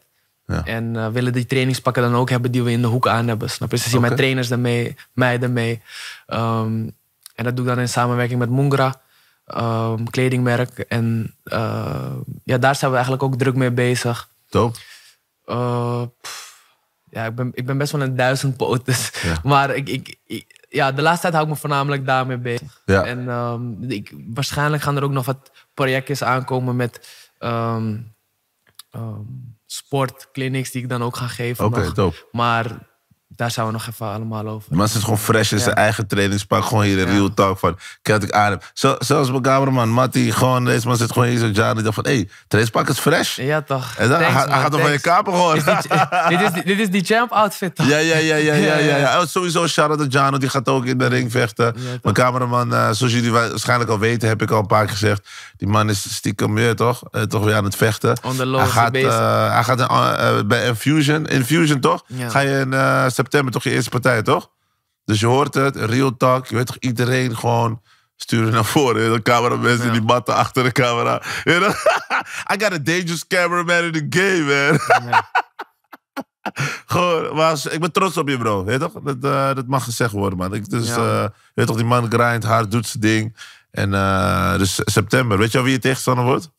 Ja. En eh, willen die trainingspakken dan ook hebben die we in de hoek aan hebben. Snap je? Ze zien mijn trainers ermee, mij ermee. Ehm, en dat doe ik dan in samenwerking met Mungra, ehm, kledingmerk. En eh, ja, daar zijn we eigenlijk ook druk mee bezig. Dope. Eh, ja, ik ben, ik ben best wel een duizendpoot. Dus, Ja. Maar ik, ik, ik- ja, de laatste tijd hou ik me voornamelijk daarmee bezig. Ja. En ehm, ik, waarschijnlijk gaan er ook nog wat projectjes aankomen met ehm, sportclinics die ik dan ook ga geven. Oké, dope. Maar daar zijn we nog even allemaal over. Maar het is gewoon fresh in zijn eigen trainingspak. Gewoon hier een Ja. real talk van, kijk ik aan heb. Zo, zelfs mijn cameraman, Matty, gewoon, deze man zit gewoon hier zo Jan. Die dacht van, hé, hey, trainingspak is fresh. Ja, toch? En dan Thanks, hij, hij man, gaat nog van je kaper gewoon. Is die- dit, is, die- dit is die champ outfit toch? Ja, ja, ja, ja, ja, ja. Ja. Oh, sowieso shout-out to Jano, die gaat ook in de ring vechten. Mijn cameraman, eh, zoals jullie wa- waarschijnlijk al weten, heb ik al een paar keer gezegd. Die man is stiekem weer, toch? Eh, toch weer aan het vechten. On the hij low is gaat, hij eh, hij gaat bij Infusion. Infusion, toch? Ja. Ga je in eh, september toch je eerste partij, toch? Dus je hoort het, real talk. Je weet toch, iedereen gewoon sturen naar voren. De cameramensen Ja. die matten achter de camera. I got a dangerous cameraman in the game, man. Ja. Gewoon, maar ik ben trots op je, bro. Weet toch? Dat, eh, dat mag gezegd worden, man. Ik, dus, Ja. eh, je weet toch, die man grindt hard, doet zijn ding. En eh, dus september. Weet je al wie je tegenstander wordt?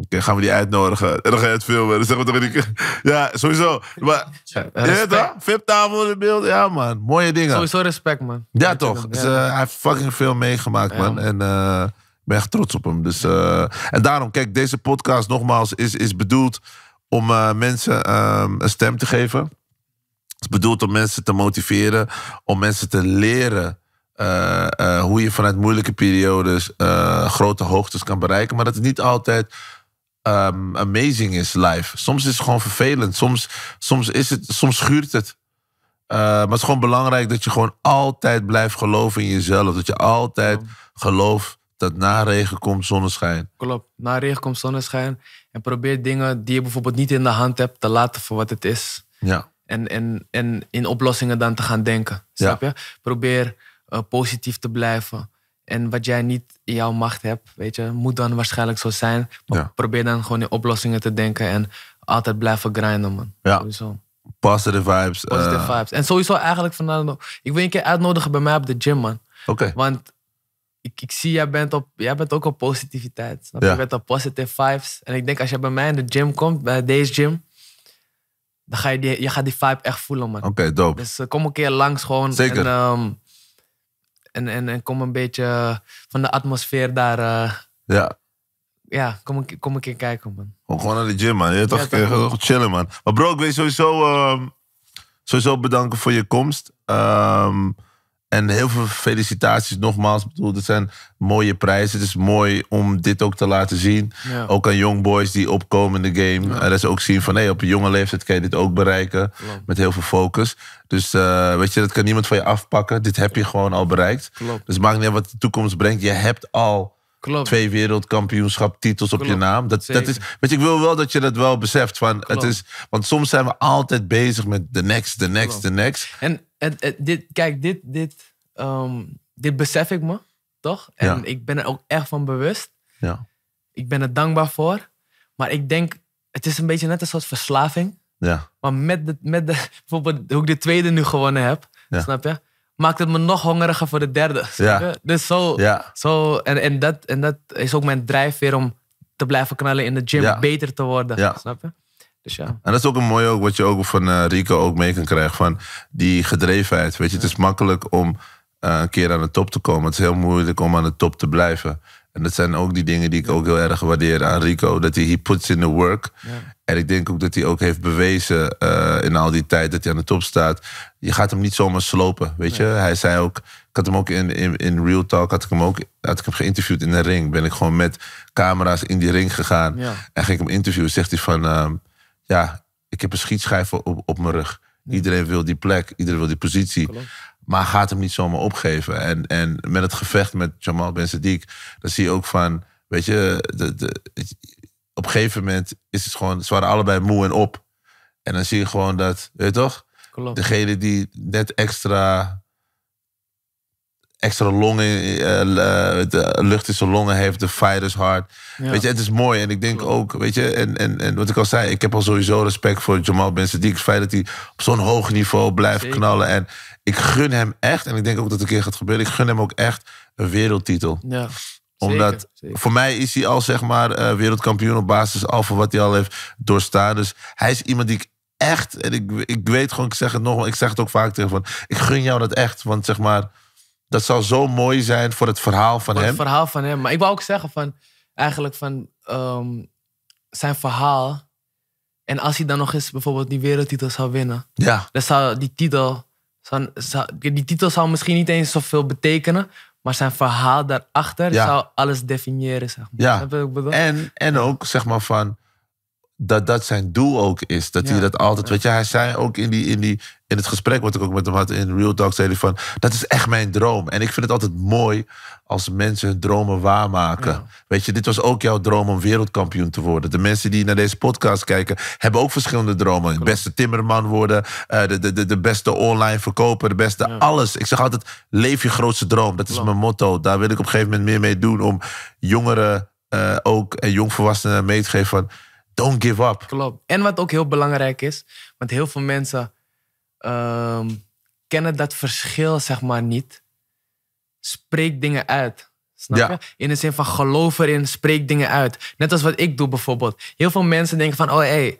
Oké, gaan we die uitnodigen. En dan ga je het filmen. Dan zeggen we toch die... Ja, sowieso. Maar, Respect. toch? VIP-tafel in beeld. Ja, man. Mooie dingen. Sowieso respect, man. Ja, toch? Dus, Ja. eh, hij heeft fucking veel meegemaakt, Ja, man. man. En eh, ik ben echt trots op hem. Dus, eh, en daarom, kijk, deze podcast nogmaals is, is bedoeld om mensen ehm, een stem te geven. Het is bedoeld om mensen te motiveren, om mensen te leren hoe je vanuit moeilijke periodes grote hoogtes kan bereiken. Maar dat het niet altijd ehm, amazing is live. Soms is het gewoon vervelend. Soms, soms, is het, soms schuurt het. Uh, maar het is gewoon belangrijk dat je gewoon altijd blijft geloven in jezelf. Dat je altijd gelooft dat na regen komt zonneschijn. Klopt. Na regen komt zonneschijn. En probeer dingen die je bijvoorbeeld niet in de hand hebt te laten voor wat het is. Ja, En, en, en in oplossingen dan te gaan denken. Snap je? Probeer eh, positief te blijven. En wat jij niet in jouw macht hebt, weet je, moet dan waarschijnlijk zo zijn. Maar Ja. probeer dan gewoon in oplossingen te denken en altijd blijven grinden, man. Ja. Sowieso. positive vibes. Positive eh, vibes. En sowieso eigenlijk vandaag nog. Ik wil je een keer uitnodigen bij mij op de gym, man. Oké, Want ik, ik zie, jij bent, op, jij bent ook op positiviteit. Snap je? Ja. Je bent op positive vibes. En ik denk, als je bij mij in de gym komt, bij deze gym, dan ga je die, je gaat die vibe echt voelen, man. oké, dope. Dus eh, kom een keer langs gewoon. Zeker. En, ehm, en, en, en kom een beetje van de atmosfeer daar. eh, Ja, ja, kom een, keer- kom kijken, man. gewoon gewoon naar de gym, man. Je toch, Ja, toch. gewoon chillen, man. Maar bro, ik wil je sowieso, ehm, sowieso bedanken voor je komst. Ehm, en heel veel felicitaties nogmaals. Ik bedoel, dit zijn mooie prijzen. Het is mooi om dit ook te laten zien. Ja. Ook aan young boys die opkomen in de game. En dat ze ook zien van, hé, op een jonge leeftijd kan je dit ook bereiken. Met heel veel focus. Dus eh, weet je, dat kan niemand van je afpakken. Dit heb je gewoon al bereikt. Klopt. Dus maakt niet uit wat de toekomst brengt. Je hebt al Klopt. twee wereldkampioenschap titels op je naam. Dat, dat is, weet je, ik wil wel dat je dat wel beseft. Van, het is, want soms zijn we altijd bezig met de next, de next, de next. En het, het- dit, kijk, dit, dit, ehm, dit besef ik me, toch? En Ja. ik ben er ook echt van bewust. Ja, Ik ben er dankbaar voor. Maar ik denk, het is een beetje net een soort verslaving. ja, Maar met, de, met de, bijvoorbeeld hoe ik de tweede nu gewonnen heb, Ja. snap je? Maakt het me nog hongeriger voor de derde. Snap Ja. Dus zo, zo en, en, dat, en dat is ook mijn drijfveer om te blijven knallen in de gym, beter te worden. Ja. Snap je? Dus ja. En dat is ook een mooi ook, wat je ook van eh, Rico ook mee kan krijgen. Van die gedrevenheid. Weet je, het is makkelijk om eh, een keer aan de top te komen. Het is heel moeilijk om aan de top te blijven. En dat zijn ook die dingen die ik ook heel erg waardeer aan Rico. Dat hij he puts in the work. En ik denk ook dat hij ook heeft bewezen eh, in al die tijd dat hij aan de top staat. Je gaat hem niet zomaar slopen, weet je. Hij zei ook, ik had hem ook in, in, in Real Talk, had ik hem ook had ik hem geïnterviewd in de ring. Ben ik gewoon met camera's in die ring gegaan. Ja. En ging ik hem interviewen. Zegt hij van, ehm, ja, ik heb een schietschijf op, op mijn rug. Iedereen wil die plek, iedereen wil die positie. Maar gaat hem niet zomaar opgeven. En, en met het gevecht met Jamal Ben Sadiq, dan zie je ook van, weet je, de, de, op een gegeven moment is het gewoon, ze waren allebei moe en op. En dan zie je gewoon dat, weet je toch? Klopt. Degene die net extra, extra longen, eh, eh, de lucht in zijn longen heeft, de fighter's. Ja. Weet je, het is mooi. En ik denk ook, weet je, en, en, en wat ik al zei, ik heb al sowieso respect voor Jamal Ben Sadiq. Het feit dat hij op zo'n hoog niveau blijft Zeker. knallen. En ik gun hem echt, en ik denk ook dat het een keer gaat gebeuren, ik gun hem ook echt een wereldtitel. Ja. Omdat Zeker, zeker. voor mij is hij al zeg maar eh, wereldkampioen op basis al van wat hij al heeft doorstaan. Dus hij is iemand die ik echt, en ik, ik weet gewoon, ik zeg het nog, ik zeg het ook vaak tegen van, ik gun jou dat echt. Want zeg maar, dat zou zo mooi zijn voor het verhaal van Voor hem. het verhaal van hem. Maar ik wou ook zeggen van, eigenlijk van ehm, zijn verhaal. En als hij dan nog eens bijvoorbeeld die wereldtitel zou winnen. Ja, Dan zou die titel, zou, zou- die titel zou misschien niet eens zoveel betekenen. Maar zijn verhaal daarachter Ja. zou alles definiëren, zeg maar. Ja. En, en ook zeg maar van dat dat zijn doel ook is. Dat hij dat altijd, weet je, hij zei ook in, die, in, die, in het gesprek wat ik ook met hem had in Real Talk, zei hij van, dat is echt mijn droom. En ik vind het altijd mooi als mensen hun dromen waarmaken. Ja. Weet je, dit was ook jouw droom om wereldkampioen te worden. De mensen die naar deze podcast kijken, hebben ook verschillende dromen. De beste timmerman worden, eh, de, de, de, de beste online verkoper, de beste alles. Ik zeg altijd, leef je grootste droom. Dat is mijn motto. Daar wil ik op een gegeven moment meer mee doen om jongeren eh, ook en jongvolwassenen mee te geven van, don't give up. Klopt. En wat ook heel belangrijk is, want heel veel mensen ehm, kennen dat verschil zeg maar niet. Spreek dingen uit. Snap Ja. je? In de zin van geloof erin, spreek dingen uit. Net als wat ik doe bijvoorbeeld. Heel veel mensen denken van, oh hé, hey,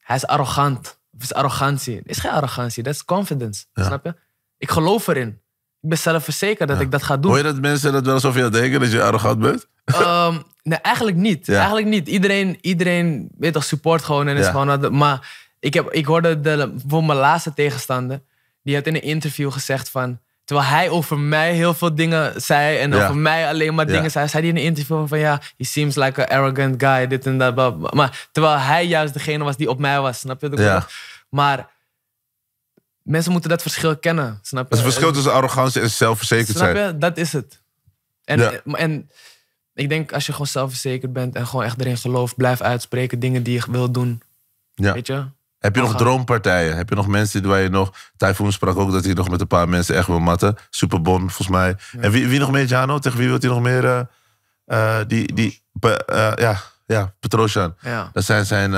hij is arrogant. Of is arrogantie. Het is geen arrogantie, dat is confidence. Snap je? Ik geloof erin. Ik ben zelfverzekerd dat ik dat ga doen. Hoor je dat mensen dat wel eens over jou denken, dat je arrogant bent? Ehm, nee, eigenlijk niet. Ja. Eigenlijk niet. Iedereen, iedereen weet toch, support gewoon en is gewoon. dat- Maar ik, heb, ik hoorde de, voor mijn laatste tegenstander, die had in een interview gezegd van. Terwijl hij over mij heel veel dingen zei en Ja. over mij alleen maar Ja. dingen zei, zei hij in een interview van ja, he seems like an arrogant guy, dit en dat. Maar terwijl hij juist degene was die op mij was, snap je? Ja. Maar mensen moeten dat verschil kennen, snap je? Dat is een verschil tussen arrogantie en zelfverzekerd Snap zijn. je? Dat is het. En, Ja. en ik denk als je gewoon zelfverzekerd bent en gewoon echt erin gelooft, blijf uitspreken dingen die je wil doen. Ja. Weet je? Heb je nog droompartijen? Heb je nog mensen waar je nog... Typhoon sprak ook dat hij nog met een paar mensen echt wil matten. Superbon, volgens mij. En wie, wie nog meer, Jano? Tegen wie wil hij nog meer... eh, eh, die, die, eh, ja, ja, Petrosjan. Ja. Dat zijn zijn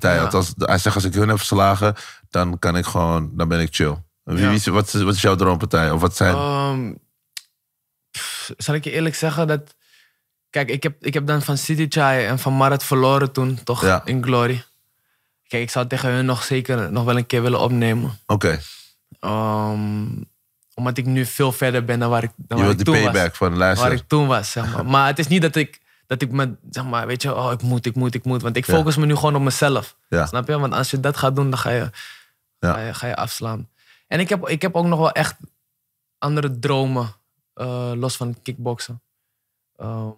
Ja. Althans, hij zegt als ik hun heb verslagen, dan kan ik gewoon... Dan ben ik chill. Wie, Ja. wie is, wat, is, wat is jouw droompartij? Of wat zijn... Ehm, pff, zal ik je eerlijk zeggen dat... Kijk, ik heb, ik heb dan van City Chai en van Marat verloren toen, toch? Ja. In Glory. Kijk, ik zou tegen hun nog zeker nog wel een keer willen opnemen. Oké, Ehm, omdat ik nu veel verder ben dan waar ik, dan je waar wilt ik die toen was. payback van waar ik toen was, zeg maar. Maar het is niet dat ik, dat ik me, zeg maar, weet je, oh, ik moet, ik moet, ik moet. Want ik Ja. focus me nu gewoon op mezelf. Ja. Snap je? Want als je dat gaat doen, dan ga je, Ja. ga je, ga je afslaan. En ik heb, ik heb ook nog wel echt andere dromen, eh, los van kickboksen. Ehm,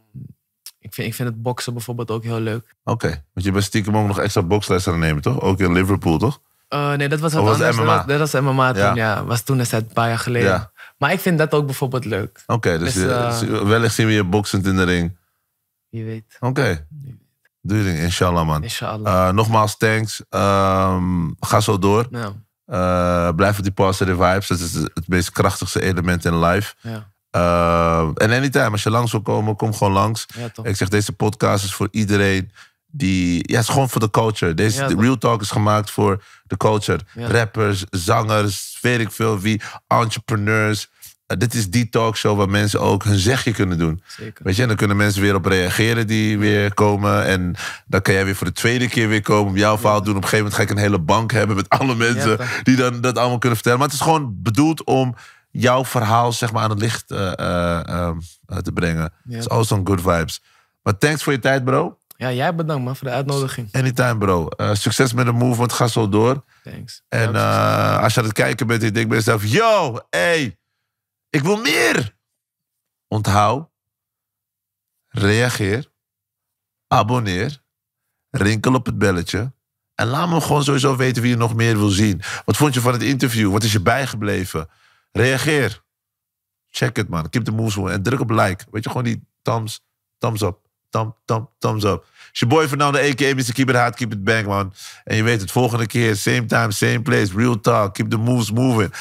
ik, vind, ik vind het boksen bijvoorbeeld ook heel leuk. Oké, want je bent stiekem ook nog extra bokslessen aan het nemen, toch? Ook in Liverpool, toch? Eh, nee, dat was wat was anders. MMA? Dat, was- dat was MMA toen, Ja. Was toen is het een paar jaar geleden. Maar ik vind dat ook bijvoorbeeld leuk. Oké, dus Dus, eh, eh, wellicht zien we je boksend in de ring. Wie weet. Oké. Doe je ding, inshallah man. Inshallah. Eh, nogmaals, thanks. Ehm, ga zo door. ja, Eh, blijf op die positive vibes. Dat is het meest krachtigste element in life. ja, Eh, en anytime, als je langs wil komen, kom gewoon langs. ja. Ik zeg, deze podcast is voor iedereen die... Ja, het is gewoon voor de culture. Deze Ja, de toch. Real Talk is gemaakt voor de culture. Rappers, zangers, weet ik veel wie, entrepreneurs. Eh, dit is die talkshow waar mensen ook hun zegje kunnen doen. Zeker. Weet je, en dan kunnen mensen weer op reageren die weer komen. En dan kan jij weer voor de tweede keer weer komen om jouw verhaal te doen. Op een gegeven moment ga ik een hele bank hebben met alle mensen Ja, die dan dat allemaal kunnen vertellen. Maar het is gewoon bedoeld om jouw verhaal zeg maar, aan het licht eh, eh, ehm, eh, te brengen. Ja. It's also good vibes. Maar thanks voor je tijd, bro. Ja, jij bedankt man voor de uitnodiging. Anytime, bro. Succes met de movement. Ga zo door. Thanks. En als je aan het kijken bent en je denkt bij jezelf... Yo, hey, ik wil meer. Onthoud. Reageer. Abonneer. Rinkel op het belletje. En laat me gewoon sowieso weten wie je nog meer wil zien. Wat vond je van het interview? Wat is je bijgebleven? Reageer. Check het, man. Keep the moves on. En druk op like. Weet je, gewoon die thumbs, thumbs up. Thumb, thumb, thumbs up. It's your boy Fernando, a.k.a. Mr. Keep It Hot, Keep It Bang, man. En je weet het, volgende keer, same time, same place, real talk. Keep the moves moving.